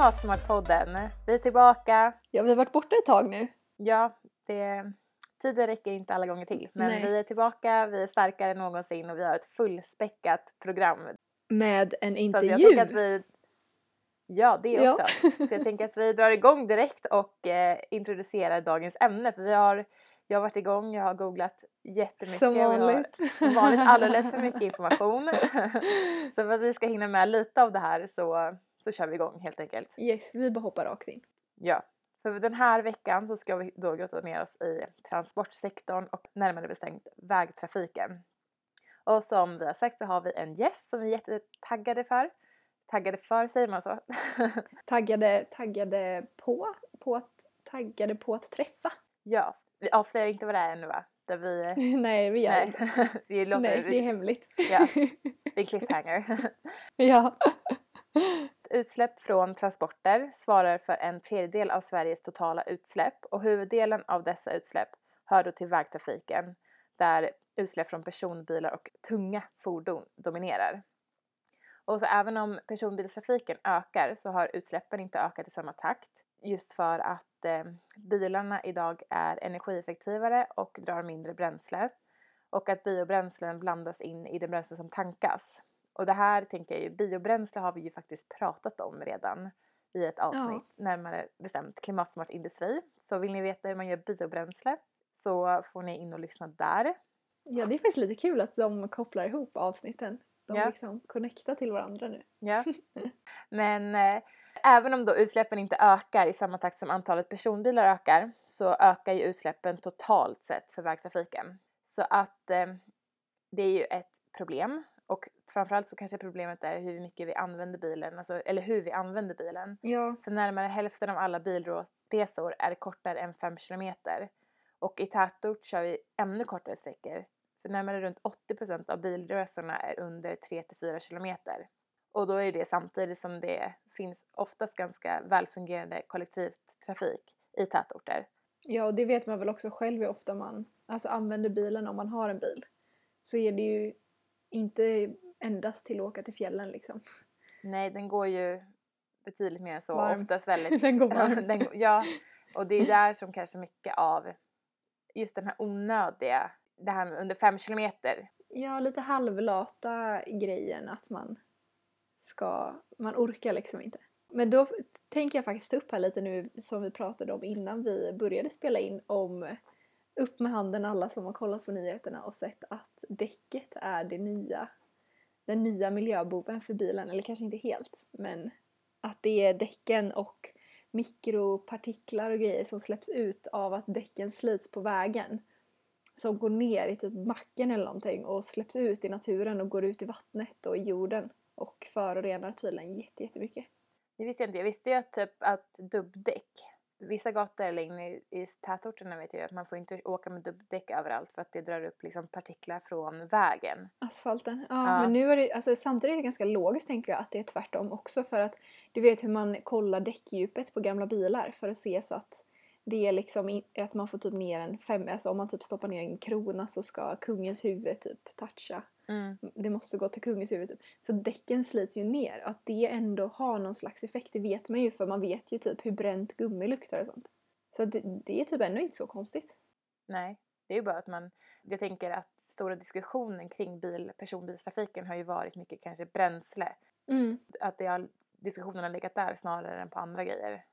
Klimatsmartpodden. Vi är tillbaka. Ja, vi har varit borta ett tag nu. Ja, det, tiden räcker inte alla gånger till. Men Nej. vi är tillbaka, vi är starkare än någonsin och vi har ett fullspäckat program. Med en Så att jag intervju. tänker att vi... Ja, det Ja. också. Så jag tänker att vi drar igång direkt och eh, introducerar dagens ämne. För vi har, jag har varit igång, jag har googlat jättemycket. Som vi har vanligt. Som vanligt alldeles för mycket information. så för att vi ska hinna med lite av det här så, så kör vi igång helt enkelt. Yes, vi bara hoppar rakt in. Ja, för den här veckan så ska vi då grotta ner oss i transportsektorn och närmare bestämt vägtrafiken. Och som vi har sagt så har vi en gäst som vi är jättetaggade för. Taggade för, säger man så? Taggade, taggade på, på att, taggade på att träffa. ja, vi avslöjar inte vad det är ännu va? Där vi... Nej, vi gör Nej, inte. vi låter Nej, det är hemligt. Ja. det är en cliffhanger. ja. Utsläpp från transporter svarar för en tredjedel av Sveriges totala utsläpp och huvuddelen av dessa utsläpp hör då till vägtrafiken där utsläpp från personbilar och tunga fordon dominerar. Och så även om personbilstrafiken ökar så har utsläppen inte ökat i samma takt just för att eh, bilarna idag är energieffektivare och drar mindre bränsle och att biobränslen blandas in i det bränsle som tankas. Och det här tänker jag ju, biobränsle har vi ju faktiskt pratat om redan i ett avsnitt, närmare bestämt klimatsmart industri. Så vill ni veta hur man gör biobränsle så får ni in och lyssna där. ja, det är faktiskt lite kul att de kopplar ihop avsnitten. De Ja. liksom connectar till varandra nu. Ja. Men eh, även om då utsläppen inte ökar i samma takt som antalet personbilar ökar så ökar ju utsläppen totalt sett för vägtrafiken. Så att eh, det är ju ett problem och framförallt så kanske problemet är hur mycket vi använder bilen, alltså, eller hur vi använder bilen. Ja. För närmare hälften av alla bilresor är kortare än 5 kilometer. Och i tätort kör vi ännu kortare sträckor. För närmare runt 80% av bilresorna är under 3-4 kilometer. Och då är det samtidigt som det finns oftast ganska välfungerande kollektivtrafik i tätorter. Ja, och det vet man väl också själv hur ofta man alltså, använder bilen om man har en bil. Så är det ju inte endast till att åka till fjällen liksom. Nej, den går ju betydligt mer så. Varm. Oftast väldigt... Den går varm. den, ja, och det är där som kanske mycket av just den här onödiga, det här under 5 kilometer. Ja, lite halvlata grejen att man ska, man orkar liksom inte. Men då tänker jag faktiskt upp här lite nu som vi pratade om innan vi började spela in om upp med handen alla som har kollat på nyheterna och sett att däcket är det nya, den nya miljöboven för bilen, eller kanske inte helt, men att det är däcken och mikropartiklar och grejer som släpps ut av att däcken slits på vägen som går ner i typ backen eller någonting och släpps ut i naturen och går ut i vattnet och i jorden och förorenar tydligen jättemycket. Det visste jag inte. Jag visste ju att, typ, att dubbdäck, vissa gator eller inne i, i tätorterna vet jag att man får inte åka med dubbdäck överallt för att det drar upp liksom partiklar från vägen. Asfalten. Ja, Ja. men nu är det, alltså samtidigt är det ganska logiskt tänker jag att det är tvärtom också för att du vet hur man kollar däckdjupet på gamla bilar för att se så att det är liksom att man får typ ner en fem, alltså om man typ stoppar ner en krona så ska kungens huvud typ toucha. Mm. Det måste gå till kungens huvud typ. Så däcken slits ju ner. Att det ändå har någon slags effekt det vet man ju för man vet ju typ hur bränt gummi luktar och sånt. Så det, det är typ ändå inte så konstigt. Nej, det är ju bara att man, jag tänker att stora diskussionen kring bil, personbilstrafiken har ju varit mycket kanske bränsle. Att det har, diskussionen har legat där snarare än på andra grejer.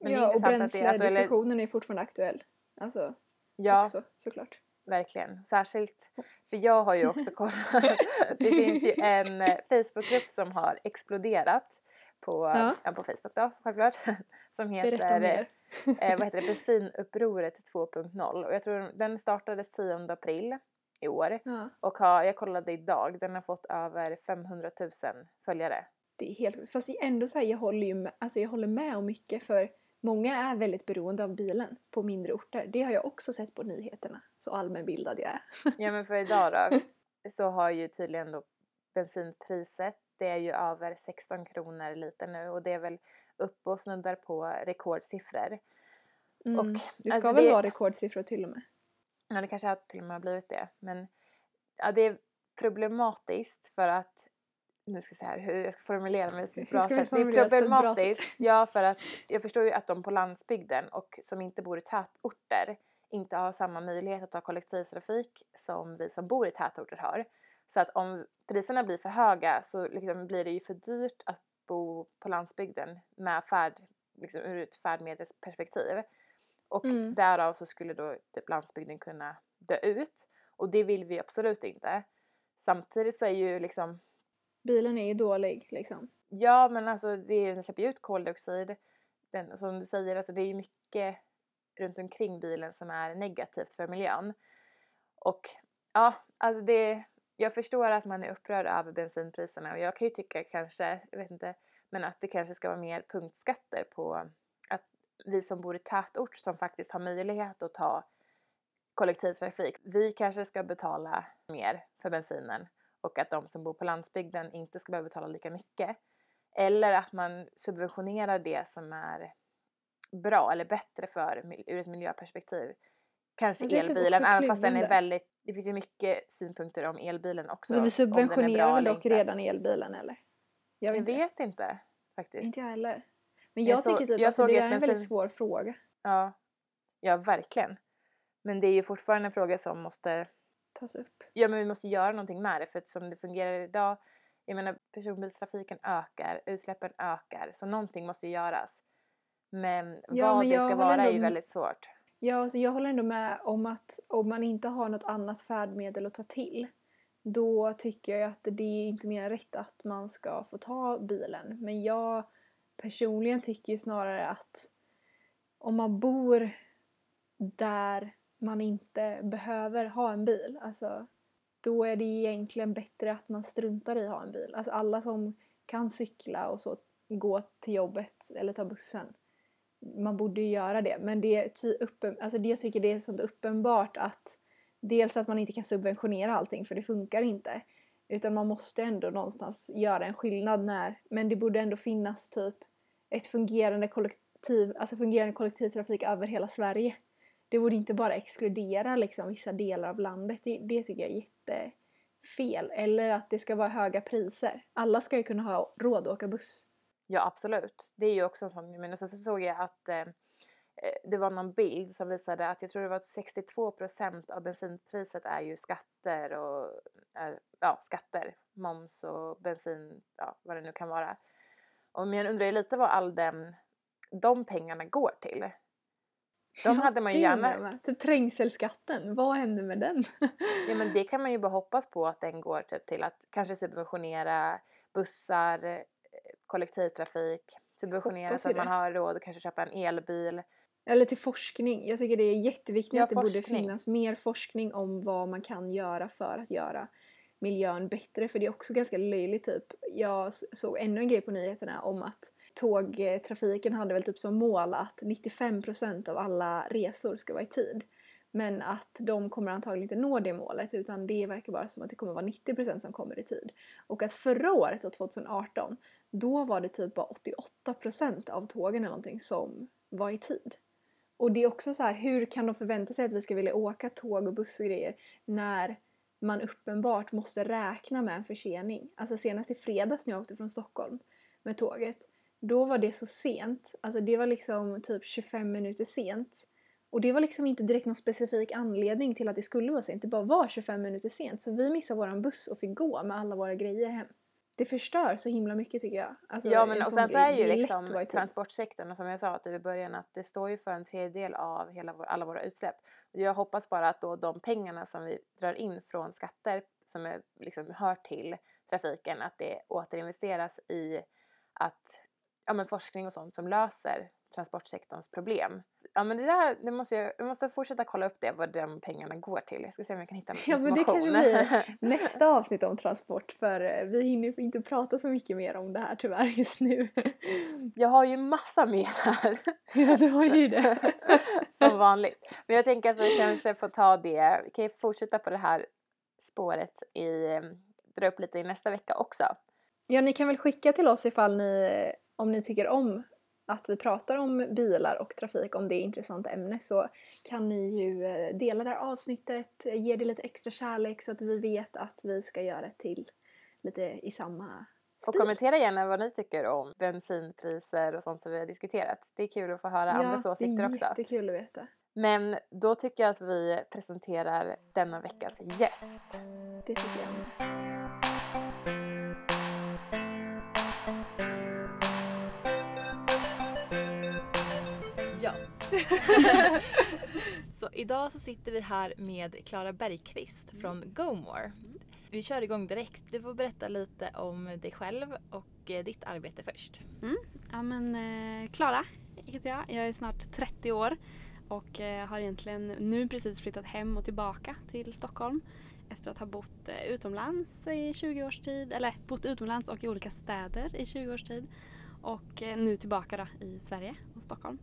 Men ja, och det- alltså, eller- bränslediskussionen är fortfarande aktuell. Alltså, Ja, också såklart. Verkligen. Särskilt, för jag har ju också kollat, det finns ju en eh, Facebookgrupp som har exploderat på, Ja. ja. på Facebook då, självklart. Som heter, mer. eh, vad heter det, Bensinupproret 2.0 och jag tror den startades 10 april i år Ja, och har, jag kollade idag, den har fått över 500 000 följare. det är helt Fast ändå så här, jag håller ju med, alltså jag håller med om mycket för många är väldigt beroende av bilen på mindre orter. Det har jag också sett på nyheterna. Så allmänbildad jag är. Ja men för idag då så har ju tydligen då bensinpriset det är ju över 16 kronor liter nu och det är väl uppe och snuddar på rekordsiffror. Mm. Och, det ska alltså, väl det- vara rekordsiffror till och med. Ja det kanske har till och med blivit det men ja, det är problematiskt för att nu ska jag säga här, hur jag ska formulera mig på ett bra sätt. Det är problematiskt. Ja, för att jag förstår ju att de på landsbygden och som inte bor i tätorter inte har samma möjlighet att ta kollektivtrafik som vi som bor i tätorter har. Så att om priserna blir för höga så liksom blir det ju för dyrt att bo på landsbygden med färd, liksom ur ett färdmedelsperspektiv. Och Mm. därav så skulle då typ landsbygden kunna dö ut. Och det vill vi absolut inte. Samtidigt så är ju liksom Bilen är ju dålig liksom. Ja, men alltså det den släpper ju ut koldioxid. Den, som du säger, alltså det är ju mycket runt omkring bilen som är negativt för miljön. Och ja, alltså det, jag förstår att man är upprörd över bensinpriserna och jag kan ju tycka kanske, jag vet inte, men att det kanske ska vara mer punktskatter på att vi som bor i tätort som faktiskt har möjlighet att ta kollektivtrafik, vi kanske ska betala mer för bensinen och att de som bor på landsbygden inte ska behöva betala lika mycket. Eller att man subventionerar det som är bra eller bättre för ur ett miljöperspektiv. Kanske typ elbilen, även fast den är väldigt, det finns ju mycket synpunkter om elbilen också. Alltså, vi subventionerar väl dock redan elbilen eller? Jag vet, Jag inte. vet inte faktiskt. Inte jag heller. Men Jag jag, tycker typ att det är en väldigt svår fråga. Ja. ja, verkligen. Men det är ju fortfarande en fråga som måste Tas upp. Ja men vi måste göra någonting med det för att som det fungerar idag, jag menar personbilstrafiken ökar, utsläppen ökar, så någonting måste göras. Men Ja, vad men det ska vara är ju väldigt svårt. Ja, alltså jag håller ändå med om att om man inte har något annat färdmedel att ta till då tycker jag att det är inte mer än rätt att man ska få ta bilen. Men jag personligen tycker ju snarare att om man bor där man inte behöver ha en bil, alltså då är det egentligen bättre att man struntar i att ha en bil. Alltså alla som kan cykla och så gå till jobbet eller ta bussen man borde ju göra det. Men det är ty uppen, alltså det jag tycker det är sånt uppenbart att dels att man inte kan subventionera allting för det funkar inte. Utan man måste ändå någonstans göra en skillnad när, men det borde ändå finnas typ ett fungerande kollektiv, alltså fungerande kollektivtrafik över hela Sverige. Det borde inte bara exkludera liksom vissa delar av landet. Det, det tycker jag är jättefel. Eller att det ska vara höga priser. Alla ska ju kunna ha råd att åka buss. Ja absolut, det är ju också en sån, men sen så såg jag att eh, eh, det var någon bild som visade att jag tror det var 62% av bensinpriset är ju skatter och eh, ja, skatter, moms och bensin, ja vad det nu kan vara. Och men jag undrar ju lite vad all den, de pengarna går till. De hade man ju gärna. Typ trängselskatten, vad hände med den? ja men det kan man ju bara hoppas på att den går typ till att kanske subventionera bussar, eh, kollektivtrafik, subventionera Hoppas så att man har råd att kanske köpa en elbil. Eller till forskning. Jag tycker det är jätteviktigt Ja, att det borde forskning. finnas mer forskning om vad man kan göra för att göra miljön bättre. För det är också ganska löjligt typ. Jag såg ännu en grej på nyheterna om att tågtrafiken hade väl typ som mål att 95% av alla resor ska vara i tid. Men att de kommer antagligen inte nå det målet utan det verkar bara som att det kommer vara 90% som kommer i tid. Och att förra året, då, 2018, då var det typ bara 88% av tågen eller någonting som var i tid. Och det är också så här, hur kan de förvänta sig att vi ska vilja åka tåg och buss och grejer när man uppenbart måste räkna med en försening. Alltså senast i fredags när jag åkte från Stockholm med tåget, då var det så sent. Alltså det var liksom typ 25 minuter sent. Och det var liksom inte direkt någon specifik anledning till att det skulle vara sent. Det bara var 25 minuter sent. Så vi missade våran buss och fick gå med alla våra grejer hem. Det förstör så himla mycket tycker jag. Alltså, ja en men och sen så är ju liksom transportsektorn och som jag sa typ i början att det står ju för en tredjedel av hela vår, alla våra utsläpp. Jag hoppas bara att då de pengarna som vi drar in från skatter som är, liksom hör till trafiken att det återinvesteras i att ja men forskning och sånt som löser transportsektorns problem. Ja men det där, det måste jag, jag måste fortsätta kolla upp det vad de pengarna går till. Jag ska se om jag kan hitta Ja, men det kanske Nästa avsnitt om transport för eh, vi hinner inte prata så mycket mer om det här tyvärr just nu. jag har ju massa mer här. ja, du har ju det. Som vanligt. Men jag tänker att vi kanske får ta det, vi kan ju fortsätta på det här spåret i, eh, dra upp lite i nästa vecka också. Ja, ni kan väl skicka till oss ifall ni, om ni tycker om att vi pratar om bilar och trafik, om det är intressant ämne, så kan ni ju eh, dela det här avsnittet, ge det lite extra kärlek så att vi vet att vi ska göra ett till lite i samma Och stil. kommentera gärna vad ni tycker om bensinpriser och sånt som vi har diskuterat. Det är kul att få höra andras åsikter det är också. jättekul att veta. Men då tycker jag att vi presenterar denna veckas gäst. Det tycker jag så idag så sitter vi här med Klara Bergqvist från GoMore. Vi kör igång direkt. Du får berätta lite om dig själv och eh, ditt arbete först. Ja men eh, Klara heter jag. Jag är snart 30 år och eh, har egentligen nu precis flyttat hem och tillbaka till Stockholm efter att ha bott eh, utomlands i 20 års tid, eller bott utomlands och i olika städer i 20 års tid och eh, nu tillbaka då i Sverige och Stockholm.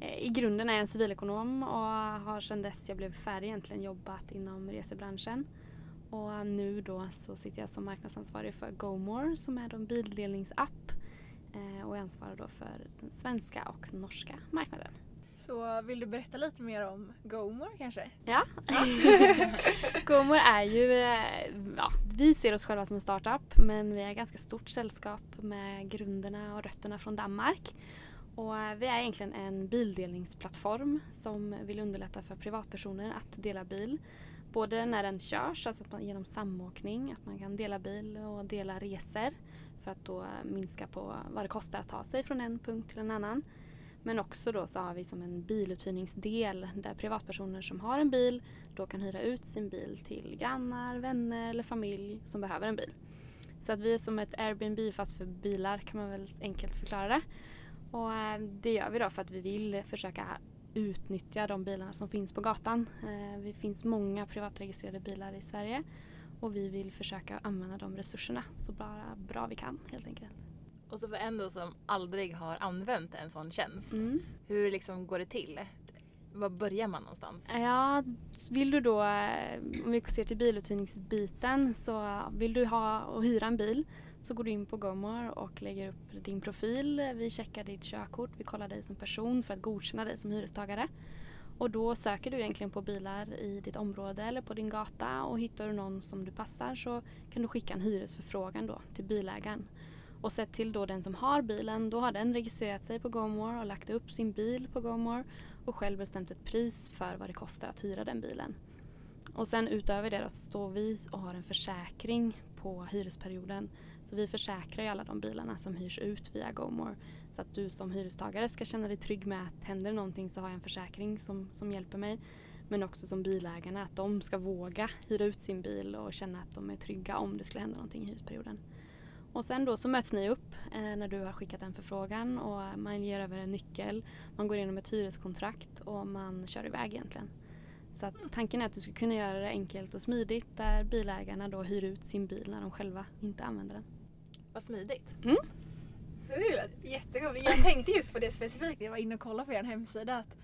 Eh, I grunden är jag en civilekonom och har sedan dess jag blev färdig egentligen jobbat inom resebranschen. Och nu då så sitter jag som marknadsansvarig för GoMore som är en bildelningsapp eh, och är ansvarig då för den svenska och norska marknaden. Så vill du berätta lite mer om GoMore kanske? Ja. GoMore är ju, eh, ja, vi ser oss själva som en startup men vi är ett ganska stort sällskap med grunderna och rötterna från Danmark. Och eh, vi är egentligen en bildelningsplattform som vill underlätta för privatpersoner att dela bil. Både när den körs, alltså att man, genom samåkning, att man kan dela bil och dela resor för att då eh, minska på vad det kostar att ta sig från en punkt till en annan. Men också då så har vi som en biluthyrningsdel där privatpersoner som har en bil då kan hyra ut sin bil till grannar, vänner eller familj som behöver en bil. Så att vi är som ett Airbnb fast för bilar kan man väl enkelt förklara det. Och eh, det gör vi då för att vi vill försöka utnyttja de bilarna som finns på gatan. Eh, Det finns många privatregistrerade bilar i Sverige och vi vill försöka använda de resurserna så bra, bra vi kan helt enkelt. Och så för en då som aldrig har använt en sån tjänst. Mm. Hur liksom går det till? Var börjar man någonstans? Ja, vill du då, eh, om vi ser till biluthyrningsbiten, så vill du ha och hyra en bil så går du in på GoMore och lägger upp din profil. Vi checkar ditt körkort, vi kollar dig som person för att godkänna dig som hyrestagare. Och då söker du egentligen på bilar i ditt område eller på din gata och hittar du någon som du passar så kan du skicka en hyresförfrågan då till bilägaren. Och sett till då den som har bilen, då har den registrerat sig på GoMore och lagt upp sin bil på GoMore och själv bestämt ett pris för vad det kostar att hyra den bilen. Och sen utöver det då så står vi och har en försäkring på hyresperioden. Så vi försäkrar ju alla de bilarna som hyrs ut via GoMore. Så att du som hyrestagare ska känna dig trygg med att händer det någonting så har jag en försäkring som, som hjälper mig. Men också som bilägarna att de ska våga hyra ut sin bil och känna att de är trygga om det skulle hända någonting i hyresperioden. Och sen då så möts ni upp eh, när du har skickat en förfrågan och man ger över en nyckel. Man går igenom ett hyreskontrakt och man kör iväg egentligen. Så att tanken är att du ska kunna göra det enkelt och smidigt där bilägarna då hyr ut sin bil när de själva inte använder den. Vad smidigt. Det lät jättekul. Jag tänkte just på det specifikt när jag var inne och kollade på er hemsida. Att,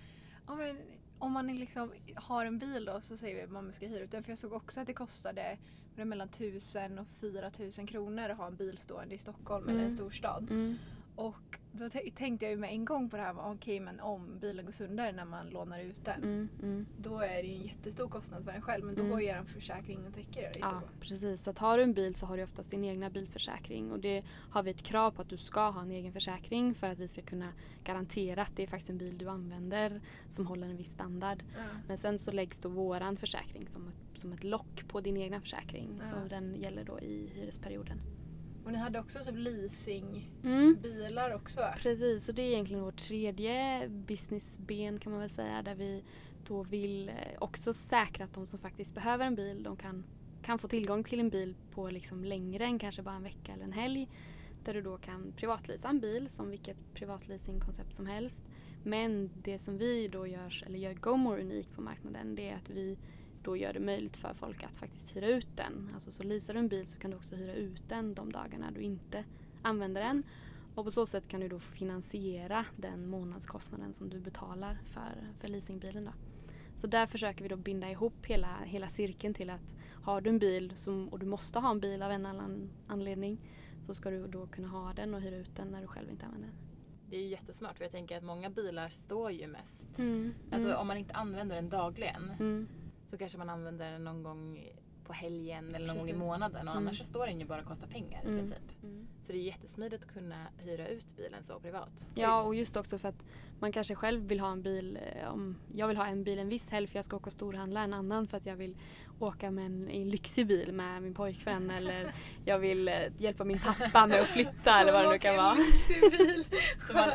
ja, men, om man liksom har en bil då så säger vi att man ska hyra ut den. För jag såg också att det kostade det mellan 1000 och 4000 kronor att ha en bil stående i Stockholm eller en Mm. storstad. Mm. Och då tänkte jag ju med en gång på det här, okej men om bilen går sönder när man lånar ut den. Mm, mm. Då är det ju en jättestor kostnad för en själv men då Mm. går ju er försäkring och täcker det. så Ja, precis. Så att har du en bil så har du oftast din egna bilförsäkring och det har vi ett krav på att du ska ha en egen försäkring för att vi ska kunna garantera att det är faktiskt en bil du använder som håller en viss standard. Ja. Men sen så läggs då våran försäkring som som ett lock på din egna försäkring så Ja. den gäller då i hyresperioden. Och ni hade också typ leasingbilar Mm. också va? Precis, och det är egentligen vårt tredje businessben kan man väl säga där vi då vill eh, också säkra att de som faktiskt behöver en bil de kan, kan få tillgång till en bil på liksom längre än kanske bara en vecka eller en helg. Där du då kan privatleasa en bil som vilket privatleasingkoncept som helst. Men det som vi då gör, eller gör GoMore unik på marknaden det är att vi då gör det möjligt för folk att faktiskt hyra ut den. Alltså så leasar du en bil så kan du också hyra ut den de dagarna du inte använder den. Och på så sätt kan du då finansiera den månadskostnaden som du betalar för, för leasingbilen. Då. Så där försöker vi då binda ihop hela, hela cirkeln till att har du en bil som, och du måste ha en bil av en annan anledning så ska du då kunna ha den och hyra ut den när du själv inte använder den. Det är ju jättesmart för jag tänker att många bilar står ju mest. Mm. Alltså om man inte använder den dagligen Mm. Så kanske man använder den någon gång på helgen eller någon gång i Precis. månaden och Mm. annars så står den ju bara och kostar pengar i Mm. princip. Mm. Så det är jättesmidigt att kunna hyra ut bilen så privat. Ja, och just också för att man kanske själv vill ha en bil. eh, Om jag vill ha en bil en viss helg för jag ska åka och storhandla, en annan för att jag vill åka med en, i en lyxig bil med min pojkvän eller jag vill eh, hjälpa min pappa med att flytta eller vad det nu kan vara. bil. Som man,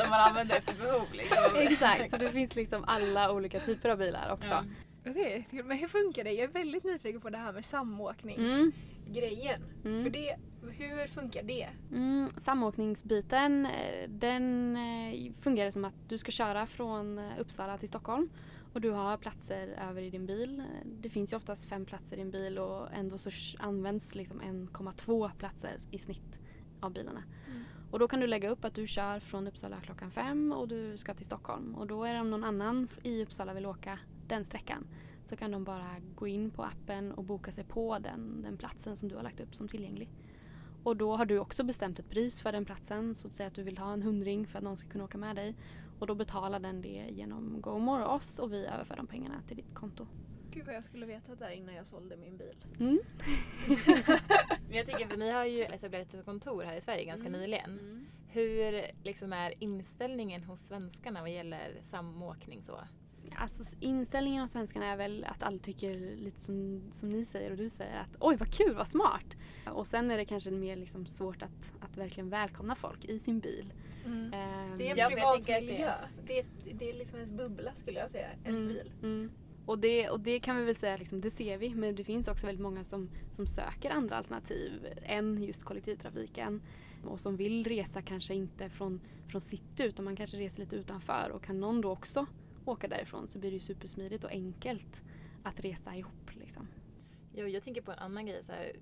som man använder efter behov liksom. Exakt, så det finns liksom alla olika typer av bilar också. Ja. Jättekul. Men hur funkar det? Jag är väldigt nyfiken på det här med samåkningsgrejen. Mm. För det, hur funkar det? Mm, samåkningsbiten eh, den eh, fungerar som att du ska köra från eh, Uppsala till Stockholm och du har platser över i din bil. Det finns ju oftast fem platser i en bil och ändå så används liksom 1,2 platser i snitt av bilarna. Mm. Och då kan du lägga upp att du kör från Uppsala klockan fem och du ska till Stockholm. Och då är det om någon annan i Uppsala vill åka den sträckan så kan de bara gå in på appen och boka sig på den, den platsen som du har lagt upp som tillgänglig. Och då har du också bestämt ett pris för den platsen. Så att säga att du vill ha en hundring för att någon ska kunna åka med dig. Och då betalar den det genom GoMore och oss och vi överför de pengarna till ditt konto. Gud vad jag skulle veta där innan jag sålde min bil. Mm. Men jag tänker, för ni har ju etablerat ett kontor här i Sverige ganska Mm. nyligen. Hur liksom är inställningen hos svenskarna vad gäller samåkning så? Alltså inställningen av svenskarna är väl att alla tycker lite som, som ni säger och du säger att oj vad kul, vad smart. Och sen är det kanske mer liksom svårt att, att verkligen välkomna folk i sin bil. Ehm, Det är en Ja, privat miljö. Det är, det är liksom ens bubbla skulle jag säga. Ens Mm, bil. Mm. Och, det, och det kan vi väl säga, liksom, det ser vi, men det finns också väldigt många som, som söker andra alternativ än just kollektivtrafiken. Och som vill resa kanske inte från, från city utan man kanske reser lite utanför. Och kan någon då också åka därifrån så blir det ju supersmidigt och enkelt att resa ihop. Liksom. Jo, jag tänker på en annan grej. Så här,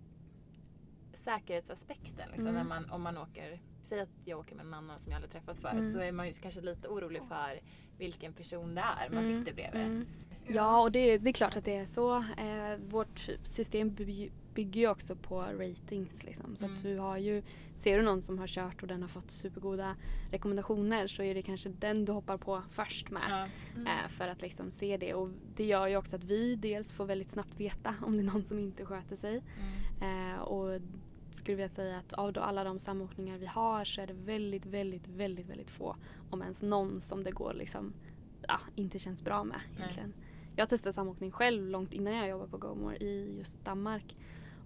säkerhetsaspekten. Liksom, Mm. när man, om man åker, säg att jag åker med en annan som jag aldrig träffat förut Mm. så är man ju kanske lite orolig för vilken person det är man Mm, sitter bredvid. Mm. Ja, och det, det är klart att det är så. Eh, vårt system by- bygger ju också på ratings. Liksom. Så Mm. att du har ju, ser du någon som har kört och den har fått supergoda rekommendationer så är det kanske den du hoppar på först med. Ja. Mm. Eh, för att liksom se det. Och det gör ju också att vi dels får väldigt snabbt veta om det är någon som inte sköter sig. Mm. Eh, och skulle vilja säga att av då alla de samåkningar vi har så är det väldigt, väldigt, väldigt, väldigt få, om ens någon, som det går liksom, ja, inte känns bra med egentligen. Jag testade samåkning själv långt innan jag jobbade på GoMore i just Danmark.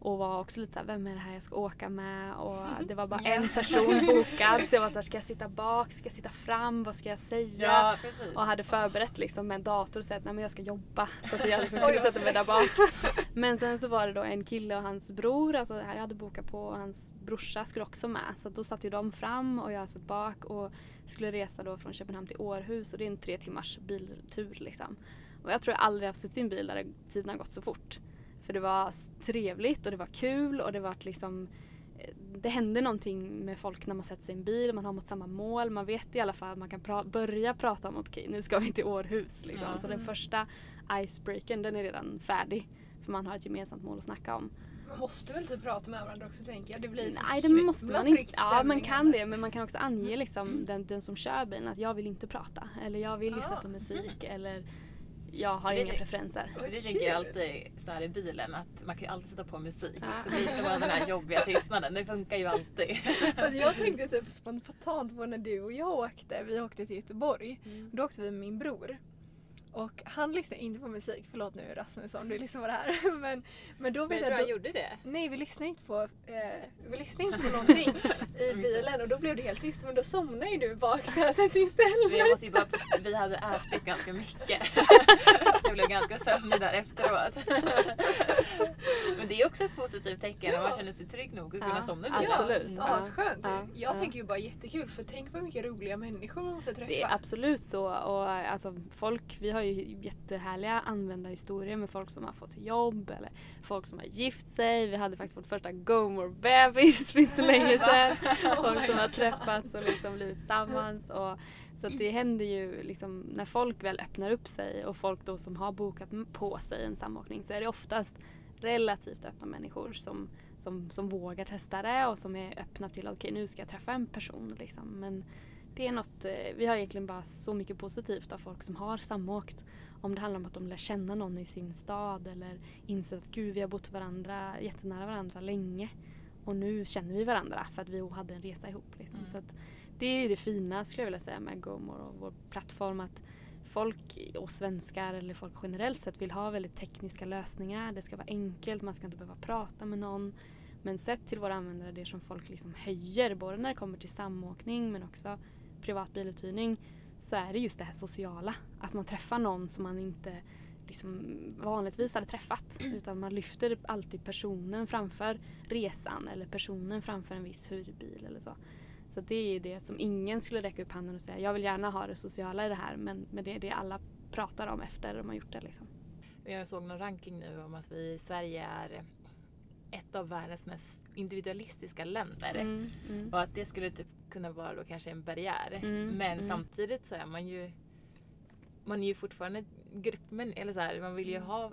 Och var också lite såhär, vem är det här jag ska åka med? Och det var bara Ja. en person bokad. Så jag var såhär, ska jag sitta bak? Ska jag sitta fram? Vad ska jag säga? ja, och hade förberett liksom med en dator och sagt nej, men jag ska jobba. Så att jag liksom kunde sätta mig där bak. Men sen så var det då en kille och hans bror, alltså jag hade bokat på och hans brorsa skulle också med. Så då satt ju de fram och jag satt bak och skulle resa då från Köpenhamn till Århus och det är en tre timmars biltur liksom. Och jag tror jag aldrig har suttit i en bil där tiden har gått så fort. För det var trevligt och det var kul och det var liksom eh, det hände någonting med folk när man sätter sig i en bil, man har mot samma mål, man vet i alla fall, man kan pra- börja prata om att okej nu ska vi till Århus. Liksom. Ja. Så den första icebreakern den är redan färdig. För man har ett gemensamt mål att snacka om. Man måste väl typ prata med varandra också tänker jag. Det blir så Nej det måste man inte. Ja man kan det men man kan också ange liksom den, den som kör bilen att jag vill inte prata. Eller jag vill lyssna Ah. på musik eller jag har Det inga preferenser. För det tänker jag alltid så här i bilen att man kan ju alltid sätta på musik. Ja. Så blir det bara den här jobbiga tystnaden. Det funkar ju alltid. Alltså jag tänkte typ spontant på när du och jag åkte. Vi åkte till Göteborg. Mm. Då åkte vi med min bror. Och han lyssnade inte på musik. Förlåt nu Rasmus om du lyssnar på det här. Men, men då vet jag jag... han gjorde det. nej vi lyssnade inte på, eh, vi lyssnade inte på någonting i bilen och då blev det helt tyst. Men då somnade ju du i baksätet istället. jag måste ju bara, vi hade ätit ganska mycket. Så jag blev ganska sömnig där efteråt. Men det är också ett positivt tecken om man känner sig trygg nog att kunna Ja, somna Ja, absolut. Ja. Asskönt. Ja, Jag ja. tänker ju bara jättekul för tänk vad mycket roliga människor man måste träffa. Det är absolut så. Och alltså, folk, vi har ju jättehärliga användarhistorier med folk som har fått jobb eller folk som har gift sig. Vi hade faktiskt vårt första GoMore-bebis för inte så länge sedan. folk som har träffats och liksom blivit tillsammans. Och, så det händer ju liksom när folk väl öppnar upp sig och folk då som har bokat på sig en samåkning så är det oftast relativt öppna människor som, som, som vågar testa det och som är öppna till att okej nu ska jag träffa en person. Liksom. Men Det är något, eh, vi har egentligen bara så mycket positivt av folk som har samåkt. Om det handlar om att de lär känna någon i sin stad eller inser att gud vi har bott varandra, jättenära varandra länge. Och nu känner vi varandra för att vi hade en resa ihop. Liksom. Mm. Så att det är det fina skulle jag vilja säga med GoMore och vår plattform. Att folk och svenskar eller folk generellt sett vill ha väldigt tekniska lösningar. Det ska vara enkelt, man ska inte behöva prata med någon. Men sett till våra användare, det som folk liksom höjer både när det kommer till samåkning men också privat biluthyrning så är det just det här sociala. Att man träffar någon som man inte liksom vanligtvis hade träffat utan man lyfter alltid personen framför resan eller personen framför en viss hyrbil eller så. Så det är det som ingen skulle räcka upp handen och säga jag vill gärna ha det sociala i det här men, men det är det alla pratar om efter de har gjort det. Liksom. Jag såg någon ranking nu om att vi i Sverige är ett av världens mest individualistiska länder. Mm, mm. Och att det skulle typ kunna vara då kanske en barriär. Mm, Men mm. samtidigt så är man ju man är ju fortfarande gruppmän, eller så här, man vill ju ha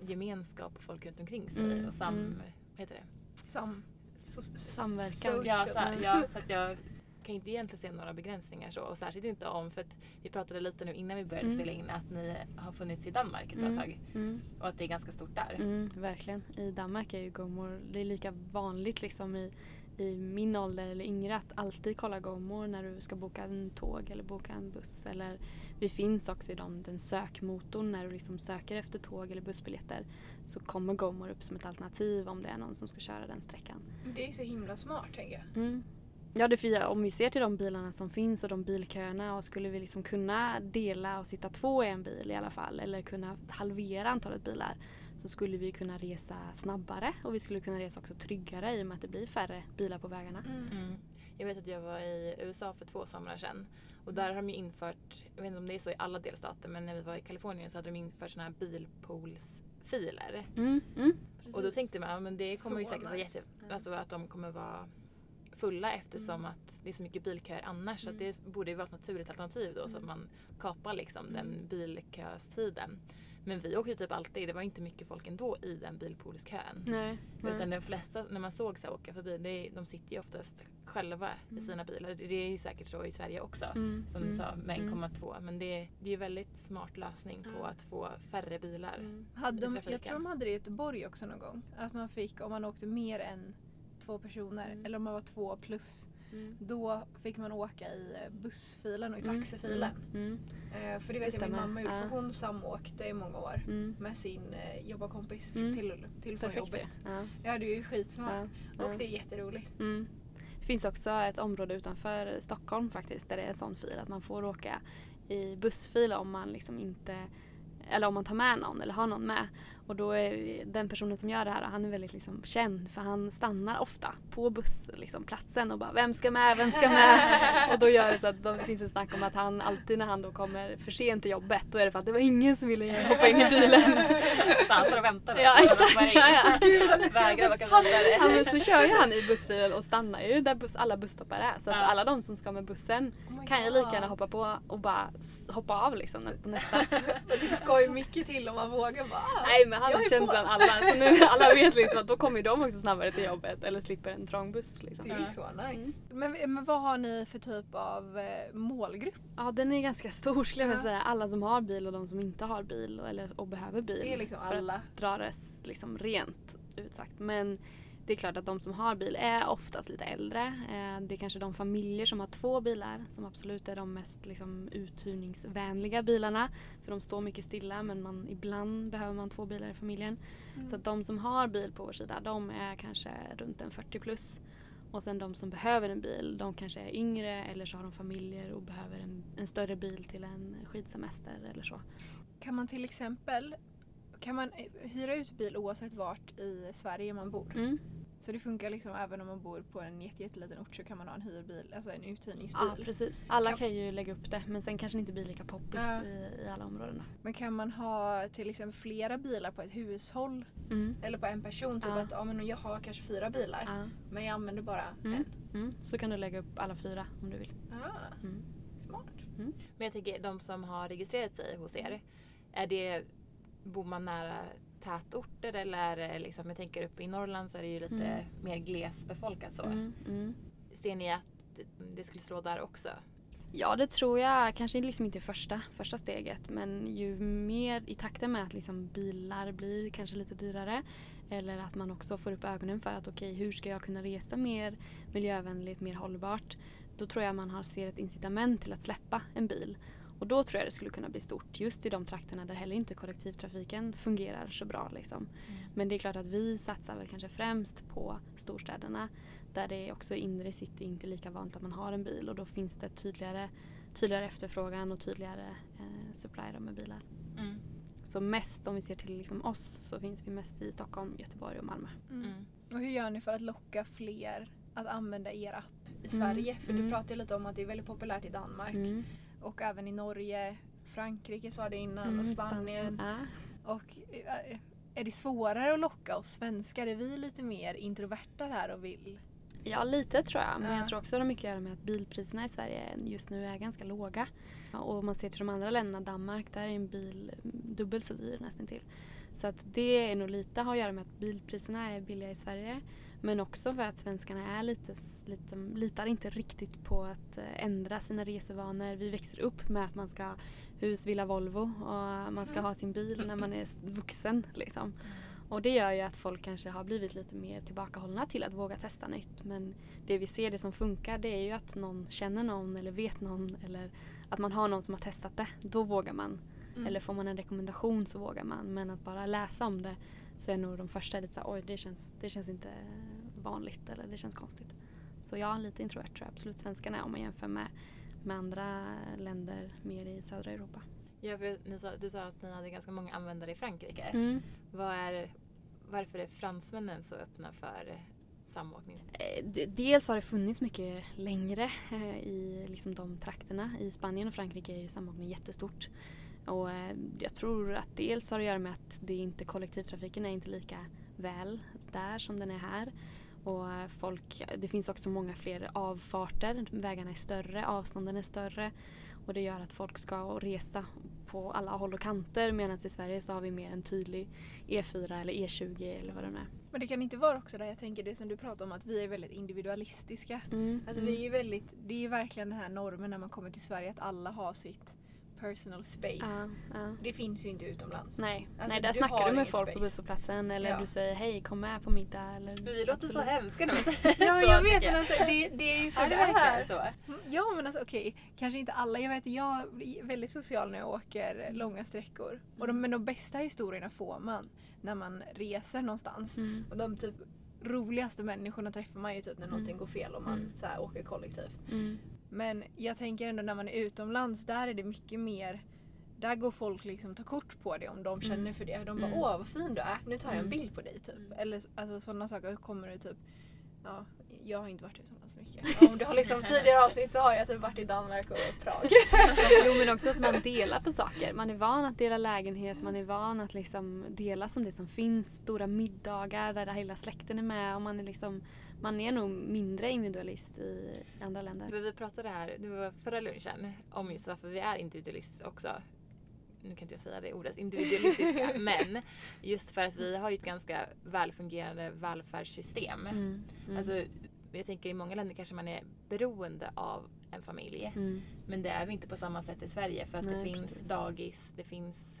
gemenskap och folk runt omkring sig Mm, och sam, mm. vad heter det? Sam, so, Samverkan. social. Ja, så, här, ja, så att jag kan inte egentligen se några begränsningar så och särskilt inte om, för att vi pratade lite nu innan vi började Mm. spela in att ni har funnits i Danmark ett bra Mm. tag Mm. och att det är ganska stort där. Mm, verkligen. I Danmark är ju GoMore, det är lika vanligt liksom i, i min ålder eller yngre att alltid kolla GoMore när du ska boka en tåg eller boka en buss. Eller vi finns också i dem, den sökmotorn när du liksom söker efter tåg eller bussbiljetter så kommer GoMore upp som ett alternativ om det är någon som ska köra den sträckan. Det är så himla smart tänker jag. Mm. Ja, det för om vi ser till de bilarna som finns och de bilköerna och skulle vi liksom kunna dela och sitta två i en bil i alla fall eller kunna halvera antalet bilar så skulle vi kunna resa snabbare och vi skulle kunna resa också tryggare i och med att det blir färre bilar på vägarna. Mm. Jag vet att jag var i USA för två somrar sedan och där har de ju infört, jag vet inte om det är så i alla delstater men när vi var i Kalifornien så hade de infört sådana här bilpoolsfiler. Mm, mm. Och då tänkte man, men det kommer ju Så säkert vara nice. jätte... Alltså att de kommer vara fulla eftersom att det är så mycket bilköer annars. Så att det borde ju vara ett naturligt alternativ då så att man kapar liksom den bilköstiden. Men vi åkte typ alltid, det var inte mycket folk ändå i den bilpoolskön. Nej. Utan nej. de flesta, när man såg så här åka förbi, det de sitter ju oftast själva i sina bilar. Det det är ju säkert så i Sverige också. Mm, Som mm, du sa med mm. 1,2. Men det, det är ju väldigt smart lösning på Ja. att få färre bilar. Mm. Hade de, i jag tror de hade det i Göteborg också någon gång. Att man fick, om man åkte mer än två personer, Mm. eller om man var två plus, Mm. då fick man åka i eh, bussfilen och i Mm, taxifilen. Mm. Eh, för det Det vet jag min mamma gjorde, Ja. för hon samåkte i många år Mm. med sin eh, jobbarkompis Mm. till, till från jobbet. Ja. Ja, det är ju skitsmart. Ja. Och det är jätteroligt. Mm. Det finns också ett område utanför Stockholm faktiskt där det är sån fil att man får åka i bussfil om man liksom inte eller om man tar med någon eller har någon med. Och då är den personen som gör det här, han är väldigt liksom känd för han stannar ofta på bussplatsen liksom, platsen och bara vem ska med, vem ska med? och då gör det så att då finns det snack om att han alltid när han då kommer för sent till jobbet då är det för att det var ingen som ville hoppa in i bilen. Står och väntar där. Ja, exakt. Ja, ja. Vägrar åka vidare. Ja men så kör ju han i bussfilen och stannar ju där buss, alla busstoppar är. Så att Ja. alla de som ska med bussen Oh kan ju lika gärna hoppa på och bara hoppa av liksom på nästa. Det ska ju mycket till om man vågar bara. Nej men han jag är känd på. bland alla. Så nu alla vet liksom att då kommer de också snabbare till jobbet eller slipper en trång buss liksom. Det är ju så nice. Men, men vad har ni för typ av eh, målgrupp? Ja den är ganska stor skulle jag Ja. säga. Alla som har bil och de som inte har bil och, eller, och behöver bil. Det är liksom för alla. att dra det liksom rent ut sagt. Men det är klart att de som har bil är oftast lite äldre. Eh, Det är kanske de familjer som har två bilar som absolut är de mest liksom, uthyrningsvänliga bilarna. För de står mycket stilla men man, ibland behöver man två bilar i familjen. Så att de som har bil på vår sida de är kanske runt en 40 plus. Och sen de som behöver en bil de kanske är yngre eller så har de familjer och behöver en, en större bil till en skidsemester eller så. Kan man till exempel kan man eh, hyra ut bil oavsett vart i Sverige man bor? Mm. Så det funkar liksom även om man bor på en jätte- jätteliten ort så kan man ha en hyrbil, alltså en Ja, uthyrningsbil. precis. Alla Kan- kan ju lägga upp det men sen kanske det inte blir lika poppis Ja. i, i alla områden. Men kan man ha till exempel flera bilar på ett hushåll Mm. eller på en person? Typ Ja. att ja, men jag har kanske fyra bilar Ja. men jag använder bara Mm. en. Mm. Så kan du lägga upp alla fyra om du vill. Ah, Mm. smart. Men jag tänker, de som har registrerat sig hos er, är det, bor man nära tätorter eller liksom, jag tänker uppe i Norrland så är det ju lite Mm. mer glesbefolkat så. Mm. Mm. Ser ni att det, det skulle slå där också? Ja, det tror jag. Kanske liksom inte första, första steget men ju mer i takten med att liksom bilar blir kanske lite dyrare eller att man också får upp ögonen för att okej, okay, hur ska jag kunna resa mer miljövänligt, mer hållbart? Då tror jag man har, ser ett incitament till att släppa en bil. Och då tror jag det skulle kunna bli stort just i de trakterna där heller inte kollektivtrafiken fungerar så bra. Liksom. Mm. Men det är klart att vi satsar väl kanske främst på storstäderna där det är också inre city inte lika vanligt att man har en bil och då finns det tydligare, tydligare efterfrågan och tydligare eh, supply med bilar. Mm. Så mest om vi ser till liksom oss så finns vi mest i Stockholm, Göteborg och Malmö. Mm. mm. Och hur gör ni för att locka fler att använda er app i Sverige? För du mm. pratade lite om att det är väldigt populärt i Danmark mm. Och även i Norge. Frankrike sa det innan och Spanien. Spanien. Ja. Och eh, är det svårare att locka oss svenskar? Är vi lite mer introverta här och vill Ja, lite tror jag. Men ja. jag tror också det har mycket att göra med att bilpriserna i Sverige just nu är ganska låga. Och om man ser till de andra länderna, Danmark, där är en bil dubbelt så dyr nästan till. Så att det är nog lite har att göra med att bilpriserna är billiga i Sverige. Men också för att svenskarna är lite, lite, litar inte riktigt på att eh, ändra sina resevanor. Vi växer upp med att man ska hus, villa, Volvo och man ska ha sin bil när man är vuxen. Liksom. Och det gör ju att folk kanske har blivit lite mer tillbakahållna till att våga testa nytt. Men det vi ser, det som funkar, det är ju att någon känner någon eller vet någon eller att man har någon som har testat det. Då vågar man. Mm. Eller får man en rekommendation så vågar man. Men att bara läsa om det så är nog de första lite såhär, oj det känns, det känns inte vanligt eller det känns konstigt. Så jag är lite introvert tror jag absolut svenskarna om man jämför med, med andra länder mer i södra Europa. Ja, för du sa att ni hade ganska många användare i Frankrike. Mm. Vad är, varför är fransmännen så öppna för samåkning? Eh, dels har det funnits mycket längre eh, i liksom de trakterna. I Spanien och Frankrike är ju samåkning jättestort. Och eh, jag tror att dels har det att göra med att det inte, kollektivtrafiken är inte lika väl där som den är här. Och folk, det finns också många fler avfarter, vägarna är större, avstånden är större. Och det gör att folk ska resa på alla håll och kanter medan i Sverige så har vi mer en tydlig E4 eller E20 eller vad det nu är. Men det kan inte vara också där jag tänker det som du pratar om att vi är väldigt individualistiska. Mm, alltså mm. vi är väldigt, det är verkligen den här normen när man kommer till Sverige att alla har sitt personal space. Uh, uh. Det finns ju inte utomlands. Nej, alltså, Nej där du snackar du med folk space. på busshållplatsen eller ja. du säger hej kom med på middag. Eller, Vi låter så hemska nu. ja jag vet men alltså, det, det är ju så ja, det är. Så. Mm, ja men alltså okej, okay. kanske inte alla. Jag vet jag är väldigt social när jag åker långa sträckor. Och de, men de bästa historierna får man när man reser någonstans. Mm. Och de typ roligaste människorna träffar man ju typ när mm. någonting går fel och man mm. så här, åker kollektivt. Mm. Men jag tänker ändå när man är utomlands, där är det mycket mer där går folk liksom ta kort på det om de känner mm. för det. De bara mm. åh vad fin du är, nu tar jag en mm. bild på dig typ. Mm. Eller alltså sådana saker kommer det typ Ja, jag har inte varit utomlands så mycket. Om du har liksom tidigare avsnitt så har jag typ varit i Danmark och Prag. jo men också att man delar på saker. Man är van att dela lägenhet, man är van att liksom dela som det som finns. Stora middagar där hela släkten är med och man är liksom man är nog mindre individualist i andra länder. Vi pratade här, det var förra lunchen, om just varför vi är individualister också. Nu kan inte jag säga det ordet, individualistiska. men just för att vi har ju ett ganska välfungerande välfärdssystem. Mm, mm. Alltså, jag tänker i många länder kanske man är beroende av en familj. Mm. Men det är vi inte på samma sätt i Sverige för att Nej, det finns precis. dagis, det finns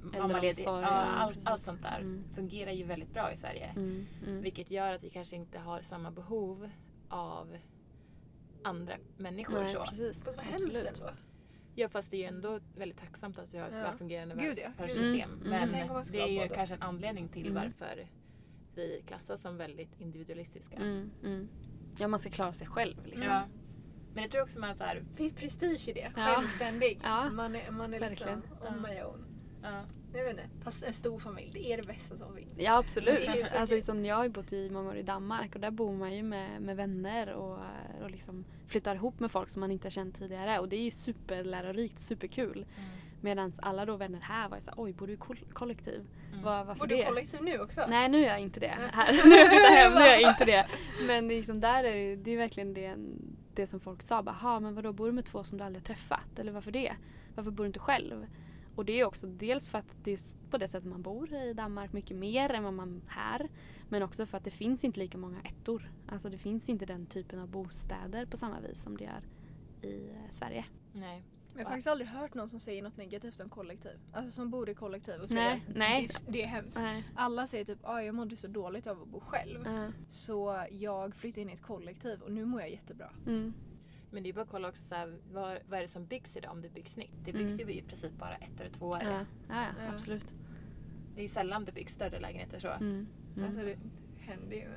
mammaledig. Ja, allt, allt sånt där mm. fungerar ju väldigt bra i Sverige. Mm, mm. Vilket gör att vi kanske inte har samma behov av andra människor. Nej, så. Precis. Fast vad hemskt ändå. Ja fast det är ju ändå väldigt tacksamt att vi har ett ja. välfungerande välfärdssystem. Mm. Men det är ju kanske en anledning till mm. varför vi klassas som väldigt individualistiska. Mm, ja man ska klara sig själv liksom. Ja. Men jag tror också man så här, Det finns prestige i det. Ja. Självständig. Ja. Man är, man är liksom on my own. Ja. Jag vet inte, fast en stor familj, det är det bästa som finns. Ja absolut. Alltså, som jag har ju bott i många år i Danmark och där bor man ju med, med vänner och, och liksom flyttar ihop med folk som man inte har känt tidigare och det är ju superlärorikt, superkul. Mm. Medan alla då vänner här var ju såhär, oj bor du i kollektiv? Mm. Var, varför bor du kollektiv nu också? Nej nu är jag inte det. Här, nu har jag hem, nu är jag inte det. Men liksom där är det, det är verkligen det, det som folk sa, bara, men vadå bor du med två som du aldrig har träffat? Eller varför det? Varför bor du inte själv? Och det är också dels för att det är på det sättet man bor i Danmark mycket mer än vad man här. Men också för att det finns inte lika många ettor. Alltså det finns inte den typen av bostäder på samma vis som det gör i eh, Sverige. Nej. Jag har faktiskt aldrig hört någon som säger något negativt om kollektiv. Alltså som bor i kollektiv och säger nej. Det, det är hemskt. Nej. Alla säger typ att jag mådde så dåligt av att bo själv. Ja. Så jag flyttade in i ett kollektiv och nu mår jag jättebra. Mm. Men det är bara att kolla också så här, vad, vad är det som byggs idag om det byggs nytt. Det byggs Mm. ju i princip bara ett eller två år. Ja. Ja, ja, Ja. absolut. Det är ju sällan det byggs större lägenheter så. Mm. Mm. Alltså det händer ju.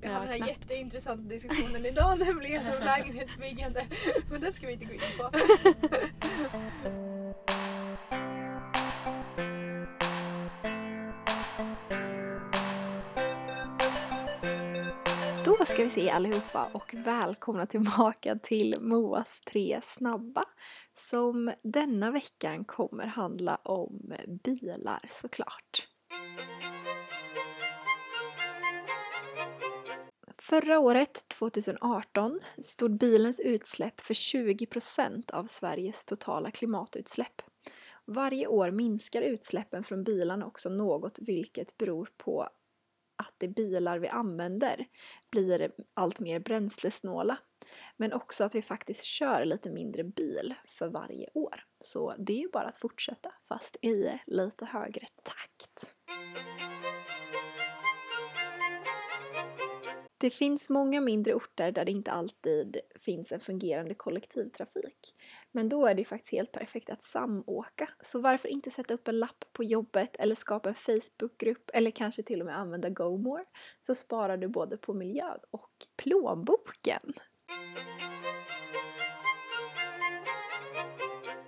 Vi Ja, hade den här knappt. jätteintressanta diskussionen idag nämligen om lägenhetsbyggande. Men det ska vi inte gå in på. ska vi se allihopa och välkomna tillbaka till Moas tre snabba som denna veckan kommer handla om bilar såklart. Förra året, 2018, stod bilens utsläpp för 20% av Sveriges totala klimatutsläpp. Varje år minskar utsläppen från bilarna också något vilket beror på att de bilar vi använder blir allt mer bränslesnåla. Men också att vi faktiskt kör lite mindre bil för varje år. Så det är ju bara att fortsätta fast i lite högre takt. Det finns många mindre orter där det inte alltid finns en fungerande kollektivtrafik. Men då är det faktiskt helt perfekt att samåka. Så varför inte sätta upp en lapp på jobbet eller skapa en Facebookgrupp eller kanske till och med använda GoMore så sparar du både på miljön och plånboken.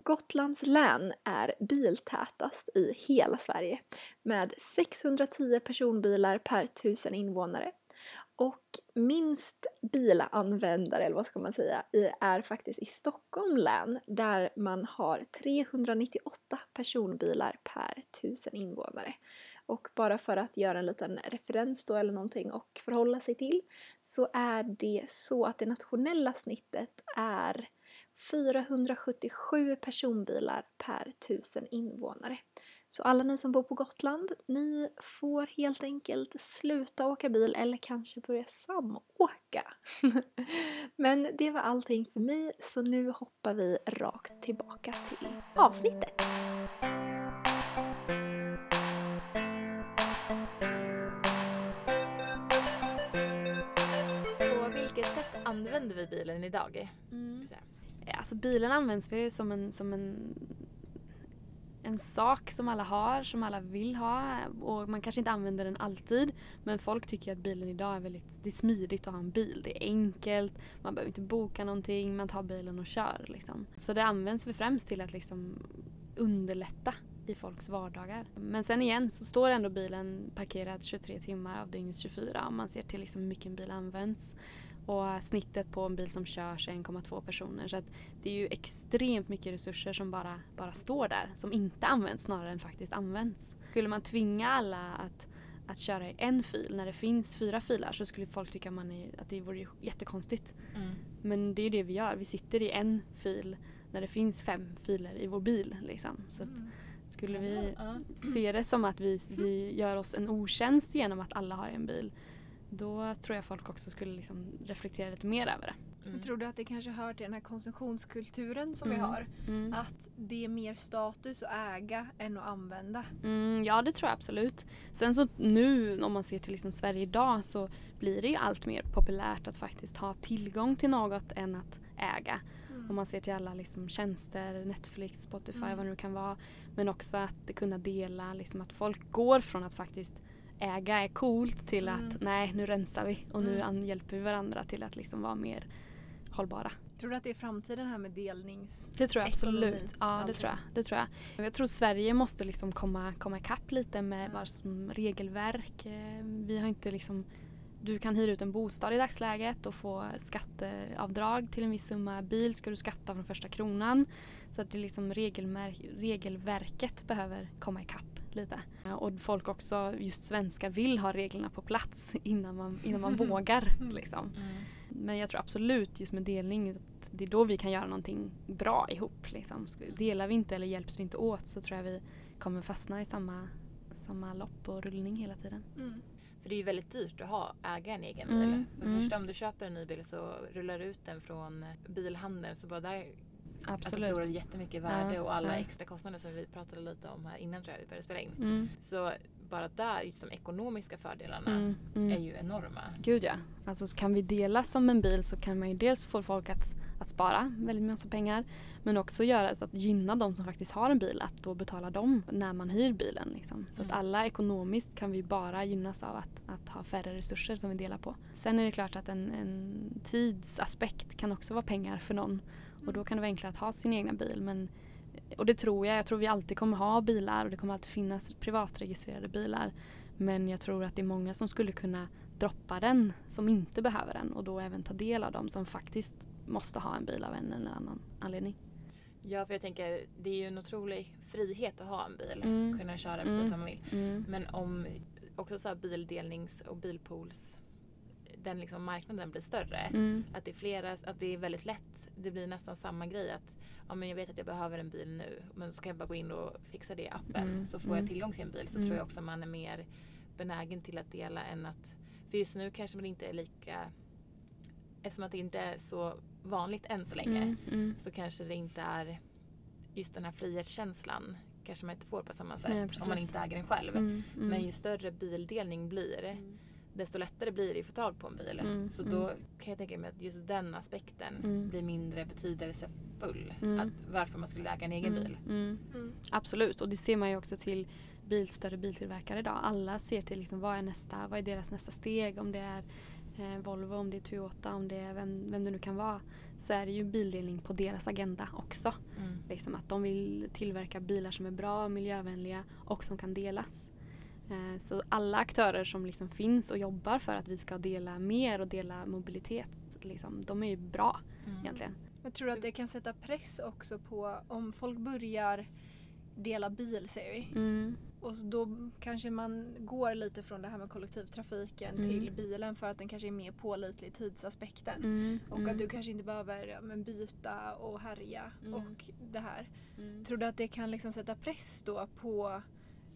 Gotlands län är biltätast i hela Sverige med 610 personbilar per tusen invånare. Och minst bilanvändare, eller vad ska man säga, är faktiskt i Stockholm län där man har 398 personbilar per tusen invånare. Och bara för att göra en liten referens då eller någonting och förhålla sig till så är det så att det nationella snittet är 477 personbilar per tusen invånare. Så alla ni som bor på Gotland, ni får helt enkelt sluta åka bil eller kanske börja samåka. Men det var allting för mig, så nu hoppar vi rakt tillbaka till avsnittet. På vilket sätt använder vi bilen idag? Mm. Alltså bilen används ju som en, som en, en sak som alla har, som alla vill ha och man kanske inte använder den alltid men folk tycker att bilen idag är väldigt det är smidigt att ha en bil. Det är enkelt, man behöver inte boka någonting, man tar bilen och kör. Liksom. Så det används väl främst till att liksom underlätta i folks vardagar. Men sen igen så står ändå bilen parkerad 23 timmar av dygnets 24 om man ser till liksom hur mycket en bil används. Och snittet på en bil som körs är 1,2 personer. Så det är ju extremt mycket resurser som bara, bara står där. Som inte används snarare än faktiskt används. Skulle man tvinga alla att, att köra i en fil när det finns fyra filer så skulle folk tycka man är, att det vore jättekonstigt. Mm. Men det är ju det vi gör. Vi sitter i en fil när det finns fem filer i vår bil. Liksom. Så att skulle vi se det som att vi, vi gör oss en otjänst genom att alla har en bil då tror jag folk också skulle liksom reflektera lite mer över det. Mm. Tror du att det kanske hör till den här konsumtionskulturen som vi Mm. har? Mm. Att det är mer status att äga än att använda? Mm, ja, det tror jag absolut. Sen så nu om man ser till liksom Sverige idag så blir det ju allt mer populärt att faktiskt ha tillgång till något än att äga. Om man ser till alla liksom tjänster, Netflix, Spotify, Mm. vad det nu kan vara. Men också att kunna dela, liksom att folk går från att faktiskt äga är coolt till Mm. att nej nu rensar vi och nu Mm. hjälper vi varandra till att liksom vara mer hållbara. Tror du att det är framtiden här med delnings... Det tror jag Ekonomi, absolut. Ja, det tror jag. Det tror jag. Jag tror Sverige måste liksom komma, komma ikapp lite med Ja. vad som regelverk. Eh, Vi har inte liksom du kan hyra ut en bostad i dagsläget och få skatteavdrag till en viss summa. Bil ska du skatta från första kronan. Så att det liksom regelverket behöver komma ikapp lite. Ja, Och folk också, just svenskar, vill ha reglerna på plats innan man, innan man vågar. Liksom. Mm. Men jag tror absolut just med delning att det är då vi kan göra någonting bra ihop. Liksom. Delar vi inte eller hjälps vi inte åt så tror jag vi kommer fastna i samma, samma lopp och rullning hela tiden. Mm. För det är ju väldigt dyrt att ha, äga en egen Mm, bil. För det mm. om du köper en ny bil så rullar du ut den från bilhandeln så bara där Absolut. förlorar du jättemycket värde Ja, och alla ja. extra kostnader som vi pratade lite om här innan tror jag vi började spela in. Mm, Så bara där, just de ekonomiska fördelarna mm, mm. är ju enorma. Gud ja. Alltså så kan vi dela som en bil så kan man ju dels få folk att, att spara väldigt massa pengar men också göra så att gynna de som faktiskt har en bil att då betala dem när man hyr bilen. Liksom. Så att Mm. alla ekonomiskt kan vi bara gynnas av att, att ha färre resurser som vi delar på. Sen är det klart att en, en tidsaspekt kan också vara pengar för någon och då kan det vara enklare att ha sin egna bil. Men, och det tror jag. Jag tror vi alltid kommer ha bilar och det kommer alltid finnas privatregistrerade bilar. Men jag tror att det är många som skulle kunna droppa den som inte behöver den och då även ta del av dem som faktiskt måste ha en bil av en eller annan anledning. Ja, för jag tänker det är ju en otrolig frihet att ha en bil. Mm. Kunna köra precis Mm. som man vill. Mm. Men om också så här bildelnings och bilpools den liksom marknaden blir större. Mm. Att det är flera, att det är väldigt lätt. Det blir nästan samma grej att ja, men jag vet att jag behöver en bil nu men så kan jag bara gå in och fixa det i appen Mm, så får mm. jag tillgång till en bil så Mm. tror jag också man är mer benägen till att dela än att för just nu kanske man inte är lika eftersom att det inte är så vanligt än så länge Mm. Mm. så kanske det inte är just den här frihetskänslan kanske man inte får på samma sätt Nej, om man inte äger den själv. Mm. Mm. Men ju större bildelning blir Mm. Desto lättare blir det att få tag på en bil. Mm, Så mm. då kan jag tänka mig att just den aspekten Mm. blir mindre betydelsefull. Mm. Att varför man skulle äga en egen Mm. bil. Mm. Mm. Absolut, och det ser man ju också till bil, större biltillverkare idag. Alla ser till liksom, vad är nästa, vad är deras nästa steg? Om det är eh, Volvo, om det är Toyota, om det är vem, vem det nu kan vara. Så är det ju bildelning på deras agenda också. Mm. Liksom att de vill tillverka bilar som är bra, miljövänliga och som kan delas. Eh, Så alla aktörer som liksom finns och jobbar för att vi ska dela mer och dela mobilitet, liksom, de är ju bra Mm. egentligen. Jag tror att det kan sätta press också på om folk börjar dela bil säger vi. Mm. Och så då kanske man går lite från det här med kollektivtrafiken Mm. till bilen för att den kanske är mer pålitlig i tidsaspekten. Mm. Och mm, att du kanske inte behöver ja, men byta och härja Mm. och det här. mm. Tror du att det kan liksom sätta press då på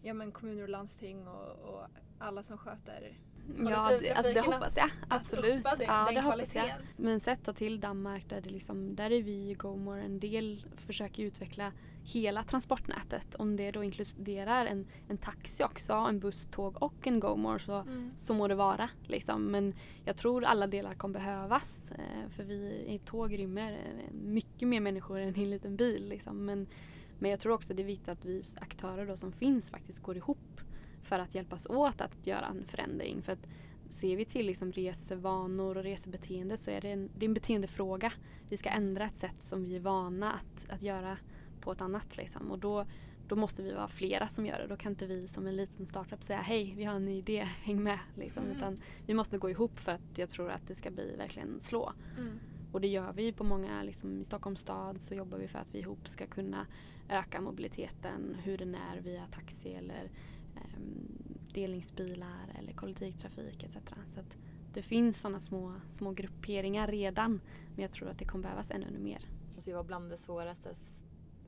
ja, men kommuner och landsting och, och alla som sköter Ja, det, alltså det hoppas jag. att Absolut. uppa det, ja, den det hoppas jag. Men sett då till Danmark där, det liksom, där är vi i GoMore en del försöker utveckla hela transportnätet. Om det då inkluderar en, en taxi också, en buss, tåg och en GoMore så, Mm. så må det vara. Liksom. Men jag tror alla delar kommer behövas. Eh, för vi i tåg rymmer eh, mycket mer människor än i en liten bil. Liksom. Men, men jag tror också det är viktigt att vi aktörer då som finns faktiskt går ihop för att hjälpas åt att göra en förändring. För att ser vi till liksom resevanor och resebeteende så är det en, det är en beteendefråga. Vi ska ändra ett sätt som vi är vana att, att göra på ett annat. Liksom. Och då, då måste vi vara flera som gör det. Då kan inte vi som en liten startup säga hej, vi har en ny idé, häng med. Liksom. Mm. Utan vi måste gå ihop för att jag tror att det ska bli verkligen slå. Mm. Och det gör vi på många, liksom, i Stockholms stad så jobbar vi för att vi ihop ska kunna öka mobiliteten, hur den är via taxi eller ehm, delningsbilar eller kollektivtrafik etc. Så att det finns sådana små, små grupperingar redan men jag tror att det kommer behövas ännu, mer. Det måste ju vara bland det svåraste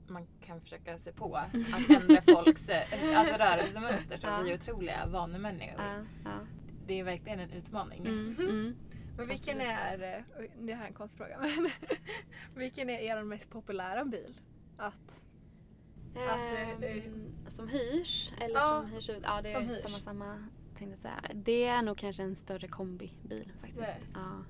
man kan försöka sig på. Att ändra folks eh, alltså rörelsemönster som Ja. vi är otroliga vanemänniskor. Ja, ja. Det är verkligen en utmaning. Mm, mm. Men vilken är, eh, det här är en konstig fråga, men vilken är er mest populära bil? Att, eh, Ehm, som hyrs eller Ja, som hyrs ut? Ja, det är hyrs. samma, samma tänkte jag säga. Det är nog kanske en större kombibil faktiskt. Ja.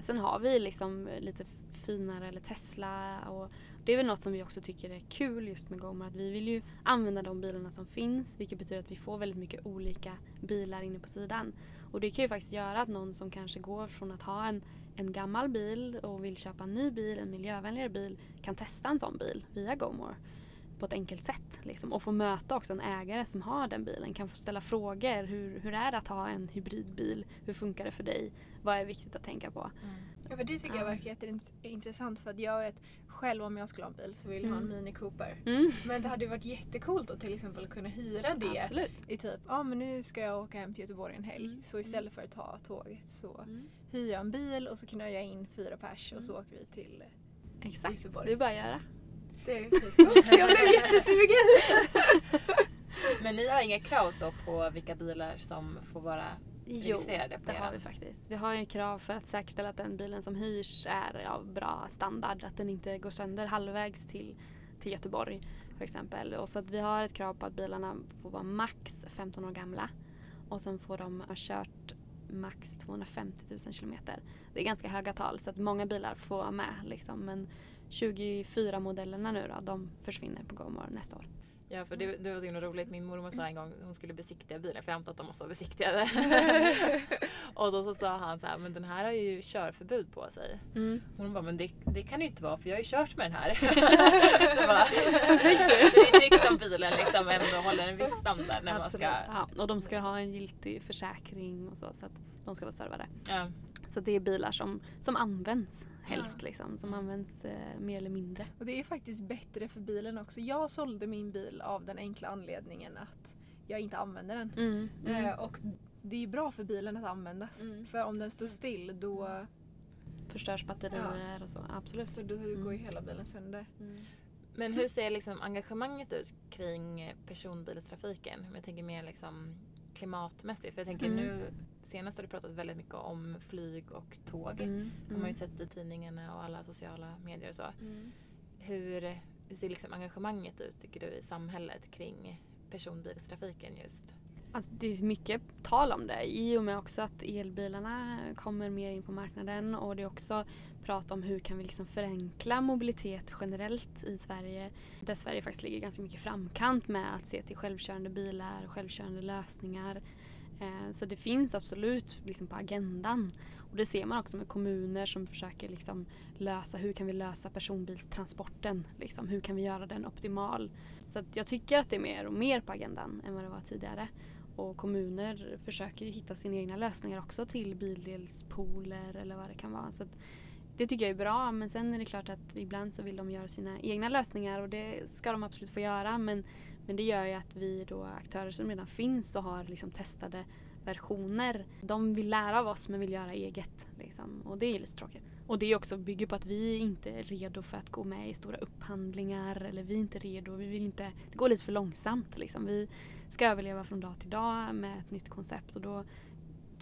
Sen har vi liksom lite finare eller Tesla och det är väl något som vi också tycker är kul just med Gomar att vi vill ju använda de bilarna som finns vilket betyder att vi får väldigt mycket olika bilar inne på sidan. Och det kan ju faktiskt göra att någon som kanske går från att ha en, en gammal bil och vill köpa en ny bil, en miljövänligare bil, kan testa en sån bil via GoMore på ett enkelt sätt. Liksom. Och få möta också en ägare som har den bilen. Kan få ställa frågor. Hur, hur är det att ha en hybridbil? Hur funkar det för dig? Vad är viktigt att tänka på? Mm ja, för det tycker jag Ja. verkar jätteintressant för att jag vet själv om jag skulle ha en bil så vill jag ha en Mm. Mini Cooper. Mm. Men det hade ju varit jättekult att till exempel kunna hyra det Absolut. i typ, ja men nu ska jag åka hem till Göteborg en helg Mm. så istället för att ta tåget så Mm. hyr jag en bil och så knöar jag in fyra pers och så åker vi till Exakt. Göteborg. Det är bara att göra. Det är skitcoolt. Jag blev jättesugen! Men ni har inga krav så på vilka bilar som får vara Jo, det har vi faktiskt. Vi har ju krav för att säkerställa att den bilen som hyrs är av bra standard. Att den inte går sönder halvvägs till, till Göteborg för exempel. Och så att vi har ett krav på att bilarna får vara max 15 år gamla. Och sen får de ha kört max 250 000 kilometer. Det är ganska höga tal så att många bilar får vara med. Liksom. Men 24-modellerna nu då, de försvinner på Gomor nästa år. Ja för det, det var så himla roligt. Min mormor sa en gång att hon skulle besiktiga bilen för jag antar att de måste vara besiktigade. och då så sa han så här, men den här har ju körförbud på sig. Mm. Hon bara, men det, det kan det ju inte vara för jag har ju kört med den här. var, Perfekt det är tryggt om bilen liksom ändå håller en viss standard när man Absolut. ska... Ja, och de ska ha en giltig försäkring och så. Så att de ska vara servade. Ja. Så det är bilar som, som används helst liksom. Som används eh, mer eller mindre. Och det är faktiskt bättre för bilen också. Jag sålde min bil av den enkla anledningen att jag inte använder den. Mm. Mm. Eh, och det är bra för bilen att användas. Mm. För om den står still då, Förstörs batterier och så. Absolut. så då går ju hela bilen sönder. Men hur ser liksom engagemanget ut kring personbilstrafiken? Jag tänker mer liksom klimatmässigt. För jag tänker Mm. nu senast har det pratats väldigt mycket om flyg och tåg. Mm. De har ju Mm. sett i tidningarna och alla sociala medier och så. Mm. Hur, hur ser liksom engagemanget ut tycker du i samhället kring personbilstrafiken just? Alltså det är mycket tal om det i och med också att elbilarna kommer mer in på marknaden och det är också prata om hur kan vi liksom förenkla mobilitet generellt i Sverige. Där Sverige faktiskt ligger ganska mycket framkant med att se till självkörande bilar och självkörande lösningar. Eh, så det finns absolut liksom på agendan. Och det ser man också med kommuner som försöker liksom lösa hur kan vi lösa personbilstransporten. Liksom, hur kan vi göra den optimal. Så att jag tycker att det är mer och mer på agendan än vad det var tidigare. Och kommuner försöker ju hitta sina egna lösningar också till bildelspooler eller vad det kan vara. Så att det tycker jag är bra men sen är det klart att ibland så vill de göra sina egna lösningar och det ska de absolut få göra. Men, men det gör ju att vi då aktörer som redan finns och har liksom testade versioner. De vill lära av oss men vill göra eget. Liksom. Och det är lite tråkigt. Och det är också bygger på att vi inte är redo för att gå med i stora upphandlingar eller vi är inte redo. Vi vill inte, det går lite för långsamt. Liksom. Vi ska överleva från dag till dag med ett nytt koncept och då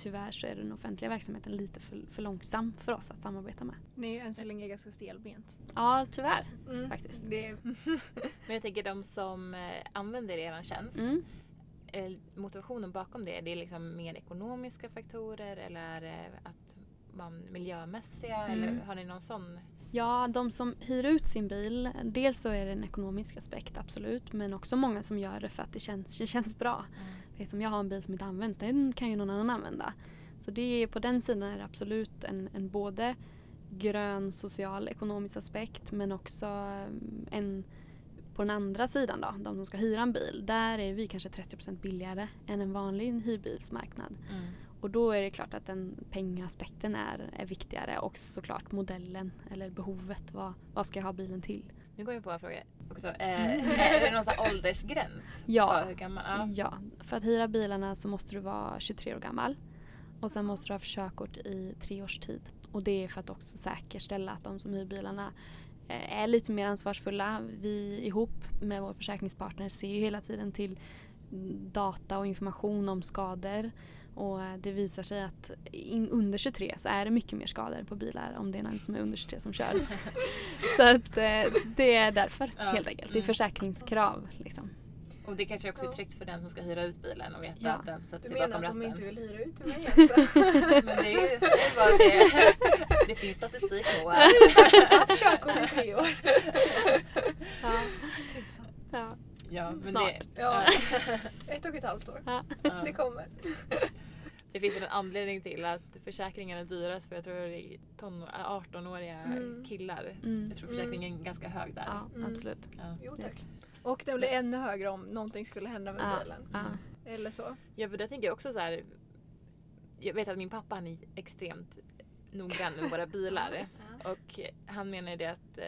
tyvärr så är den offentliga verksamheten lite för, för långsam för oss att samarbeta med. Ni är ju än så länge ganska stelbent. Ja, tyvärr. Mm. Faktiskt. Det, Men jag tänker de som eh, använder er tjänst, Mm. eh, motivationen bakom det, det är liksom mer ekonomiska faktorer eller är det att man miljömässiga Mm. eller har ni någon sån? Ja, de som hyr ut sin bil, dels så är det en ekonomisk aspekt absolut men också många som gör det för att det känns, det känns bra. Liksom, jag har en bil som inte används, den kan ju någon annan använda. Så det är, på den sidan är det absolut en, en både grön social ekonomisk aspekt men också mm, en på den andra sidan då, de som ska hyra en bil, där är vi kanske 30% billigare än en vanlig hyrbilsmarknad. Mm. Och då är det klart att den pengaspekten är, är viktigare och såklart modellen eller behovet. Vad, vad ska jag ha bilen till? Nu går jag på en fråga också. Eh, är det någon sån åldersgräns? Ja. För hur gammal? Ja. Ja, för att hyra bilarna så måste du vara 23 år gammal. Och sen måste du ha körkort i tre års tid. Och det är för att också säkerställa att de som hyr bilarna eh, är lite mer ansvarsfulla. Vi ihop med vår försäkringspartner ser ju hela tiden till data och information om skador. Och eh, det visar sig att in, under 23 så är det mycket mer skador på bilar om det är någon som är under 23 som kör. så att eh, det är därför Ja. helt enkelt. Det är Mm. försäkringskrav liksom. Och det kanske också är tryggt för den som ska hyra ut bilen och veta Ja. att den sätter du sig menar bakom att de ratten. inte vill hyra ut till mig alltså? Men det är ju bara det. Det finns statistik på att körkort i tre år. Ja. Ja. Ja, men Snart. Det, Ja. Ett och ett halvt år. Det kommer. det finns en anledning till att försäkringen är dyrast för jag tror det är ton- 18-åriga Mm. killar. Mm. Jag tror försäkringen är ganska hög där. Ja, Mm. absolut. Ja. Jo tack. Yes. Och den blir ännu högre om någonting skulle hända med Ja, bilen. ja. Eller så. Ja för det tänker jag också så här. Jag vet att min pappa han är extremt noggrann med våra bilar. Och han menar ju det att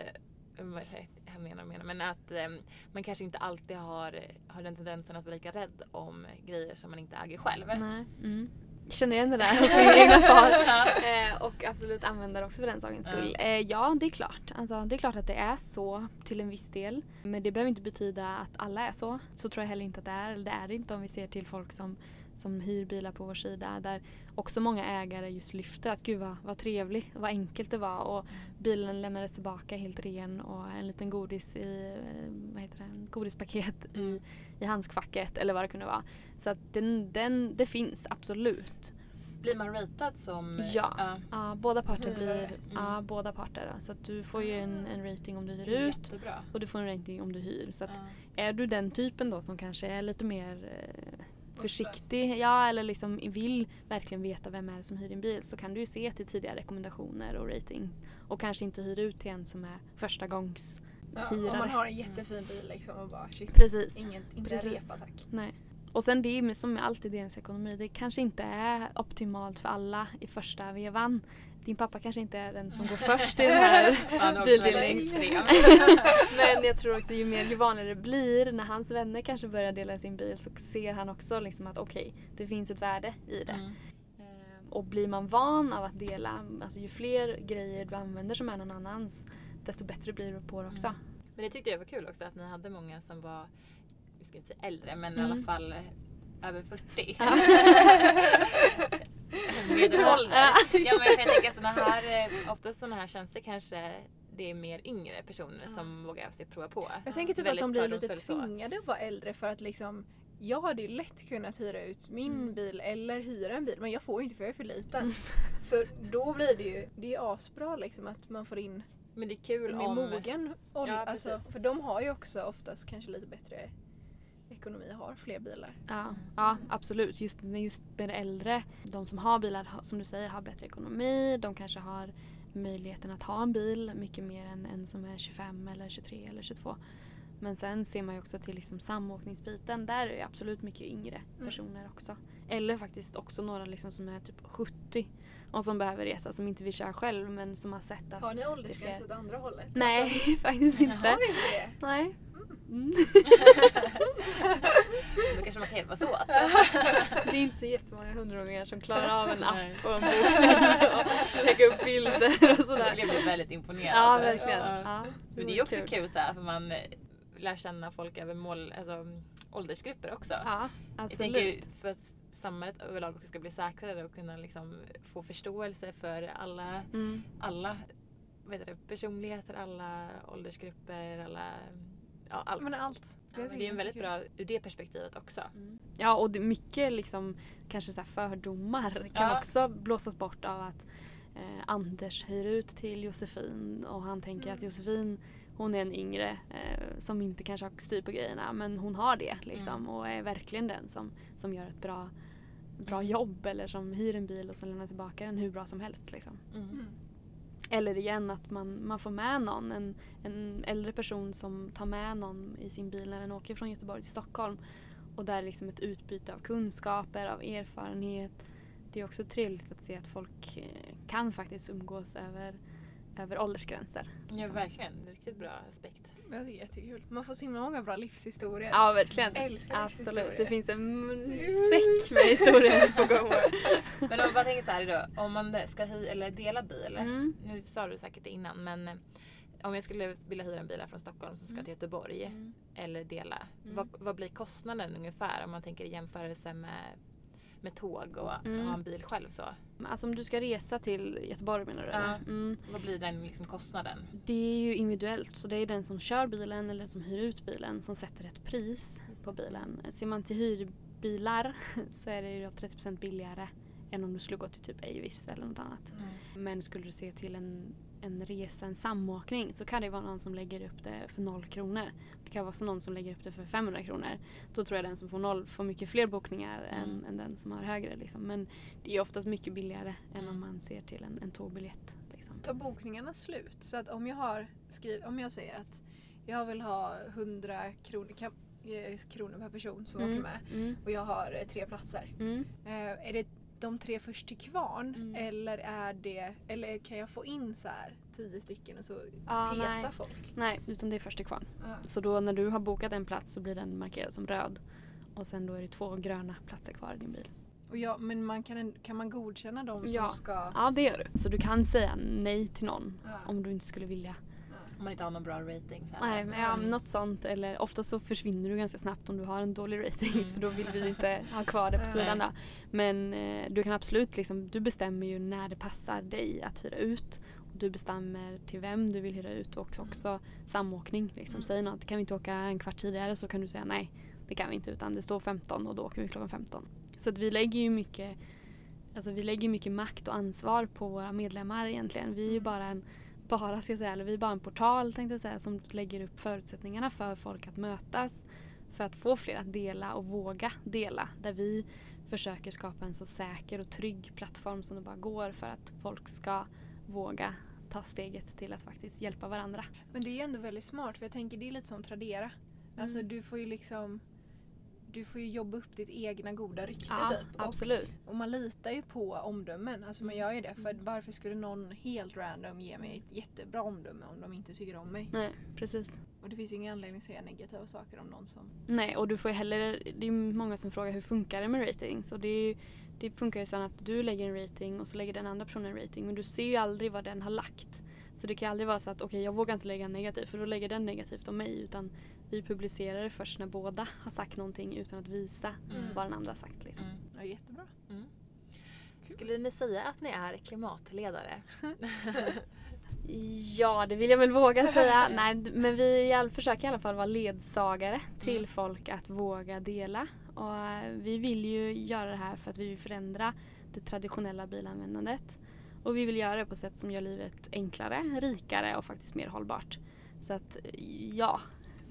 han menar och menar, men att eh, man kanske inte alltid har, har den tendensen att vara lika rädd om grejer som man inte äger själv. Nej. Mm. känner igen det där hos min egna far. Eh, och absolut använder också för den sakens skull. Eh, ja, det är klart. Alltså, det är klart att det är så till en viss del. Men det behöver inte betyda att alla är så. Så tror jag heller inte att det är. Eller det är det inte om vi ser till folk som, som hyr bilar på vår sida. Där också många ägare just lyfter att gud vad, vad trevligt, vad enkelt det var. Och bilen lämnades tillbaka helt ren och en liten godis i, vad heter det, godispaket i, i handskfacket eller vad det kunde vara. Så att den, den, det finns absolut. Blir man ratad som... Ja. ja. Ja, båda parter Hyrare. blir, Mm. ja, båda parter. Så att du får ju en, en rating om du hyr ut Jättebra. och du får en rating om du hyr. Så att Ja. är du den typen då som kanske är lite mer eh, försiktig, ja eller liksom vill verkligen veta vem är det som hyr din bil så kan du ju se till tidigare rekommendationer och ratings och kanske inte hyra ut till en som är första gångs Ja, om man har en jättefin bil liksom och bara shit, Precis. inget, inte Precis. repa tack. Nej. Och sen det är som med allt i delningsekonomi, det kanske inte är optimalt för alla i första vevan. Din pappa kanske inte är den som går först i den här extrem. Men jag tror också ju mer, ju vanligare det blir, när hans vänner kanske börjar dela sin bil så ser han också liksom att okej, det finns ett värde i det. Mm. Eh, Och blir man van av att dela, alltså ju fler grejer du använder som är någon annans, desto bättre blir du på det också. Mm. Men det tyckte jag var kul också att ni hade många som var, jag ska inte säga äldre, men i Mm. alla fall eh, över 40. Medelålder. ja, men jag tänka såna här, eh, ofta sådana här tjänster kanske det är mer yngre personer som vågar sig prova på. Jag tänker typ att de blir lite tvingade att vara äldre för att liksom jag hade ju lätt kunnat hyra ut min Mm. bil eller hyra en bil men jag får ju inte för jag är för liten. Så då blir det ju, det är asbra liksom att man får in Men det är kul om... mogen ålder. Ja, alltså, för de har ju också oftast kanske lite bättre ekonomi och har fler bilar. Ja, ja absolut. Just, just med det äldre, de som har bilar som du säger har bättre ekonomi, de kanske har möjligheten att ha en bil mycket mer än en som är 25 eller 23 eller 22. Men sen ser man ju också till liksom samåkningsbiten, där är det absolut mycket yngre Mm. personer också. Eller faktiskt också några liksom som är typ 70 och som behöver resa, som inte vill köra själv men som har sett att Har ni åldersgräns åt andra hållet? Nej, Alltså, faktiskt inte. har inte det? Nej. Mm. Då kanske man kan hjälpas åt. Det är inte så jättemånga hundraåringar som klarar av en Nej. app och en bokning och lägga upp bilder och Jag sådär. skulle bli väldigt imponerad. Ja, verkligen. Ja. Ja, Men det är också kul, så här, för man lär känna folk över mål, alltså, åldersgrupper också. Ja, Jag tänker absolut. för att samhället överlag också ska bli säkrare och kunna liksom få förståelse för alla, Mm. alla vad heter det, personligheter, alla åldersgrupper, alla, ja allt. Men allt. Ja, men det är en väldigt bra ur det perspektivet också. Ja, och det, mycket liksom, kanske så här fördomar kan Ja. också blåsas bort av att eh, Anders hyr ut till Josefin och han tänker att Josefin hon är en yngre eh, som inte kanske har styr på grejerna men hon har det liksom Mm. och är verkligen den som, som gör ett bra, bra Mm. jobb eller som hyr en bil och som lämnar tillbaka den hur bra som helst. Liksom. Eller igen att man, man får med någon, en, en äldre person som tar med någon i sin bil när den åker från Göteborg till Stockholm. Och där är liksom ett utbyte av kunskaper, av erfarenhet. Det är också trevligt att se att folk eh, kan faktiskt umgås över, över åldersgränser. Ja verkligen, riktigt bra aspekt. Jag tycker det är jättekul. Man får så himla många bra livshistorier. Ja, verkligen. Älskar Absolut. Det finns en säck med historier på gång. Men om man tänker så här då, om man ska hy eller dela bil. Mm. Nu sa du säkert det innan men eh, om jag skulle vilja hyra en bil här från Stockholm som ska Mm. till Göteborg eller dela. Mm. Vad, vad blir kostnaden ungefär om man tänker i jämförelse med, med tåg och Mm. ha en bil själv så? Alltså om du ska resa till Göteborg menar du? Ja. Mm. Vad blir den liksom kostnaden? Det är ju individuellt så det är den som kör bilen eller den som hyr ut bilen som sätter ett pris på bilen. Ser man till hyrbilar så är det ju då 30% billigare än om du skulle gå till typ Avis eller något annat. Men skulle du se till en, en resa, en samåkning så kan det vara någon som lägger upp det för noll kronor. Det kan vara någon som lägger upp det för 500 kronor. Då tror jag den som får noll får mycket fler bokningar än, Mm. än den som har högre. Liksom. Men det är oftast mycket billigare än om Mm. man ser till en, en tågbiljett. Liksom. tar bokningarna slut? Så att om jag, har skriv, om jag säger att jag vill ha 100 kronor, eh, kronor per person som åker med Mm. och jag har eh, tre platser. Mm. Eh, är det de tre först till kvarn Mm. eller, är det, eller kan jag få in så här tio stycken och så Ah, peta nej. folk? Nej, utan det är först till kvarn. Ja. Så då när du har bokat en plats så blir den markerad som röd. Och sen då är det två gröna platser kvar i din bil. Och ja, men man kan, kan man godkänna dem som Ja. ska... Ja, det gör du. Så du kan säga nej till någon Ja. om du inte skulle vilja. Om man inte har någon bra rating. Så. Nej, men ja, Mm. något sånt. Eller ofta så försvinner du ganska snabbt om du har en dålig rating Mm. för då vill vi inte ha kvar det på sidan då. Men eh, du kan absolut liksom, du bestämmer ju när det passar dig att hyra ut. Och du bestämmer till vem du vill hyra ut och också, också samåkning. Liksom. Mm. Säg något, kan vi inte åka en kvart tidigare så kan du säga nej. Det kan vi inte utan det står 15 och då åker vi klockan 15. Så att vi lägger ju mycket Alltså vi lägger mycket makt och ansvar på våra medlemmar egentligen. Vi är ju bara en, bara ska säga, eller vi är bara en portal tänkte jag säga som lägger upp förutsättningarna för folk att mötas. För att få fler att dela och våga dela. Där vi försöker skapa en så säker och trygg plattform som det bara går för att folk ska våga ta steget till att faktiskt hjälpa varandra. Men det är ju ändå väldigt smart för jag tänker det är lite som Tradera. Alltså Mm. du får ju liksom du får ju jobba upp ditt egna goda rykte Ja, typ. Och, absolut. och man litar ju på omdömen. Alltså man gör ju det. För varför skulle någon helt random ge mig ett jättebra omdöme om de inte tycker om mig? Nej, precis. Och det finns ingen anledning att säga negativa saker om någon som... Nej, och du får ju heller, det är många som frågar hur funkar det med ratings? Och det, ju, det funkar ju så att du lägger en rating och så lägger den andra personen en rating men du ser ju aldrig vad den har lagt. Så det kan aldrig vara så att okej jag vågar inte lägga en negativ för då lägger den negativt om mig utan vi publicerar det först när båda har sagt någonting utan att visa Mm. vad den andra har sagt. Liksom. Mm. Ja, jättebra. Skulle ni säga att ni är klimatledare? Ja, det vill jag väl våga säga. Nej, men vi försöker i alla fall vara ledsagare till Mm. folk att våga dela. Och eh, vi vill ju göra det här för att vi vill förändra det traditionella bilanvändandet. Och vi vill göra det på sätt som gör livet enklare, rikare och faktiskt mer hållbart. Så att ja,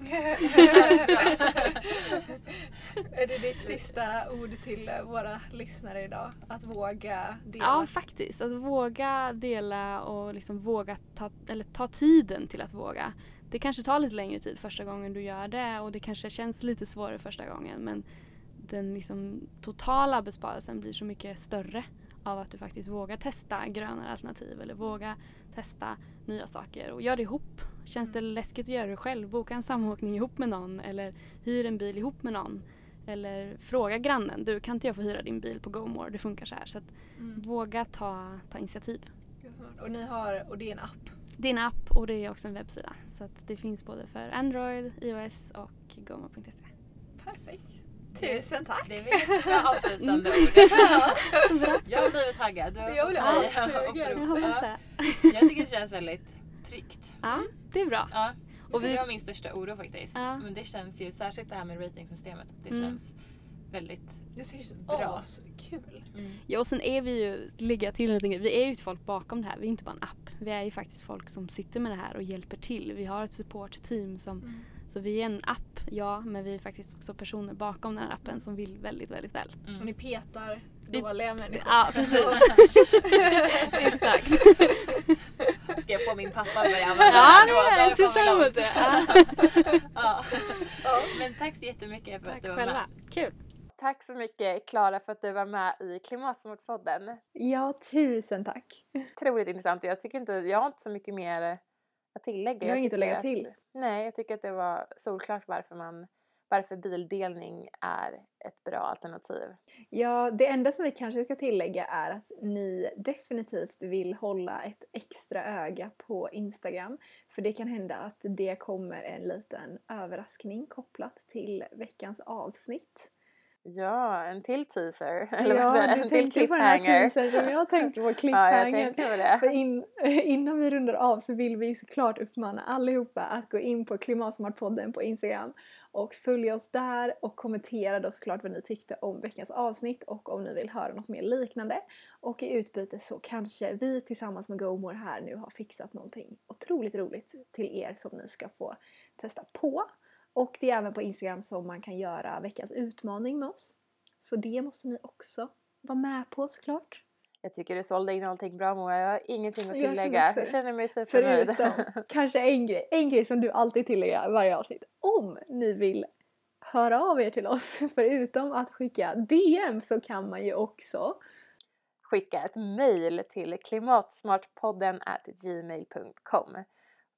är det ditt sista ord till våra lyssnare idag? Att våga dela? ja faktiskt. Att våga dela och liksom våga ta, eller ta tiden till att våga. Det kanske tar lite längre tid första gången du gör det och det kanske känns lite svårare första gången men den liksom totala besparelsen blir så mycket större av att du faktiskt vågar testa grönare alternativ eller våga testa nya saker och gör det ihop. Känns det läskigt att göra det själv, boka en samåkning ihop med någon eller hyr en bil ihop med någon. Eller fråga grannen, du kan inte jag få hyra din bil på GoMore, det funkar så här. Så Mm. våga ta, ta initiativ. Och ni har, och det är en app? Det är en app och det är också en webbsida. Så att det finns både för Android, iOS och gomore.se. Perfekt. Tusen tack! Det är väl jättebra avslutande ord. Jag har blivit taggad. Du har Jag blir att Jag hoppas det. Jag tycker det känns väldigt tryggt. Ja, det är bra. Ja. Och Och vi- det var min största oro faktiskt. Ja. Men det känns ju särskilt det här med ratingsystemet. Det Mm. känns väldigt Jag tycker det är Bra. askul. mm. Ja, och sen är vi ju, lägga till en liten grej, vi är ju ett folk bakom det här. Vi är inte bara en app. Vi är ju faktiskt folk som sitter med det här och hjälper till. Vi har ett supportteam som, Mm. Så vi är en app, ja, men vi är faktiskt också personer bakom den här appen som vill väldigt, väldigt väl. Mm. Och ni petar Vi- dåliga människor. Ja, precis. Exakt. Ska jag få min pappa att börja använda Ja, det här? nej, Då- jag ser fram emot det. Ja. Ja. Men tack så jättemycket för Tack att du var själva. med. Kul. Tack så mycket Klara för att du var med i Klimatsmartpodden. Ja, tusen tack. Otroligt intressant och jag tycker inte, jag har inte så mycket mer att tillägga. Du har Jag inget att lägga till? Nej, jag tycker att det var solklart varför man varför bildelning är ett bra alternativ. Ja, det enda som vi kanske ska tillägga är att ni definitivt vill hålla ett extra öga på Instagram. För det kan hända att det kommer en liten överraskning kopplat till veckans avsnitt. Ja, en till teaser. Eller vad ja, du en till tänkte på den här cliffhanger. som jag tänkte på, Ja, jag cliffhanger. tänkte på in, innan vi rundar av så vill vi såklart uppmana allihopa att gå in på Klimatsmartpodden på Instagram och följa oss där och kommentera då såklart vad ni tyckte om veckans avsnitt och om ni vill höra något mer liknande. Och i utbyte så kanske vi tillsammans med GoMore här nu har fixat någonting otroligt roligt till er som ni ska få testa på. Och det är även på Instagram som man kan göra veckans utmaning med oss. Så det måste ni också vara med på såklart. Jag tycker du sålde in allting bra Moa. Jag har ingenting att Jag känner tillägga. Jag känner mig supernöjd. Förutom kanske en grej, en grej som du alltid tillägger i varje avsnitt. Om ni vill höra av er till oss, förutom att skicka DM så kan man ju också Skicka ett mejl till klimatsmartpodden at gmail.com.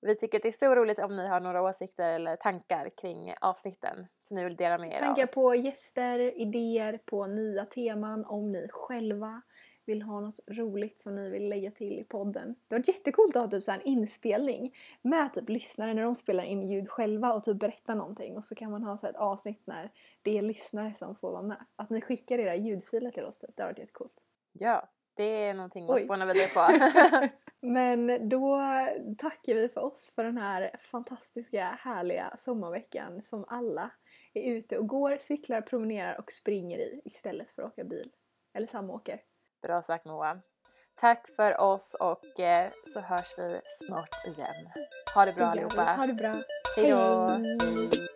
Vi tycker att det är så roligt om ni har några åsikter eller tankar kring avsnitten som ni vill dela med er Tankar av. på gäster, idéer på nya teman om ni själva vill ha något roligt som ni vill lägga till i podden. Det var jättecoolt att ha typ så en inspelning med typ lyssnare när de spelar in ljud själva och typ berättar någonting och så kan man ha så ett avsnitt när det är lyssnare som får vara med. Att ni skickar era ljudfiler till oss typ, det har varit jättecoolt. Ja, det är någonting att spåna vidare på. Men då tackar vi för oss för den här fantastiska härliga sommarveckan som alla är ute och går, cyklar, promenerar och springer i istället för att åka bil. Eller samåker. Bra sagt Moa. Tack för oss och eh, så hörs vi snart igen. Ha det bra allihopa. Ha det bra. Hej då! Hej.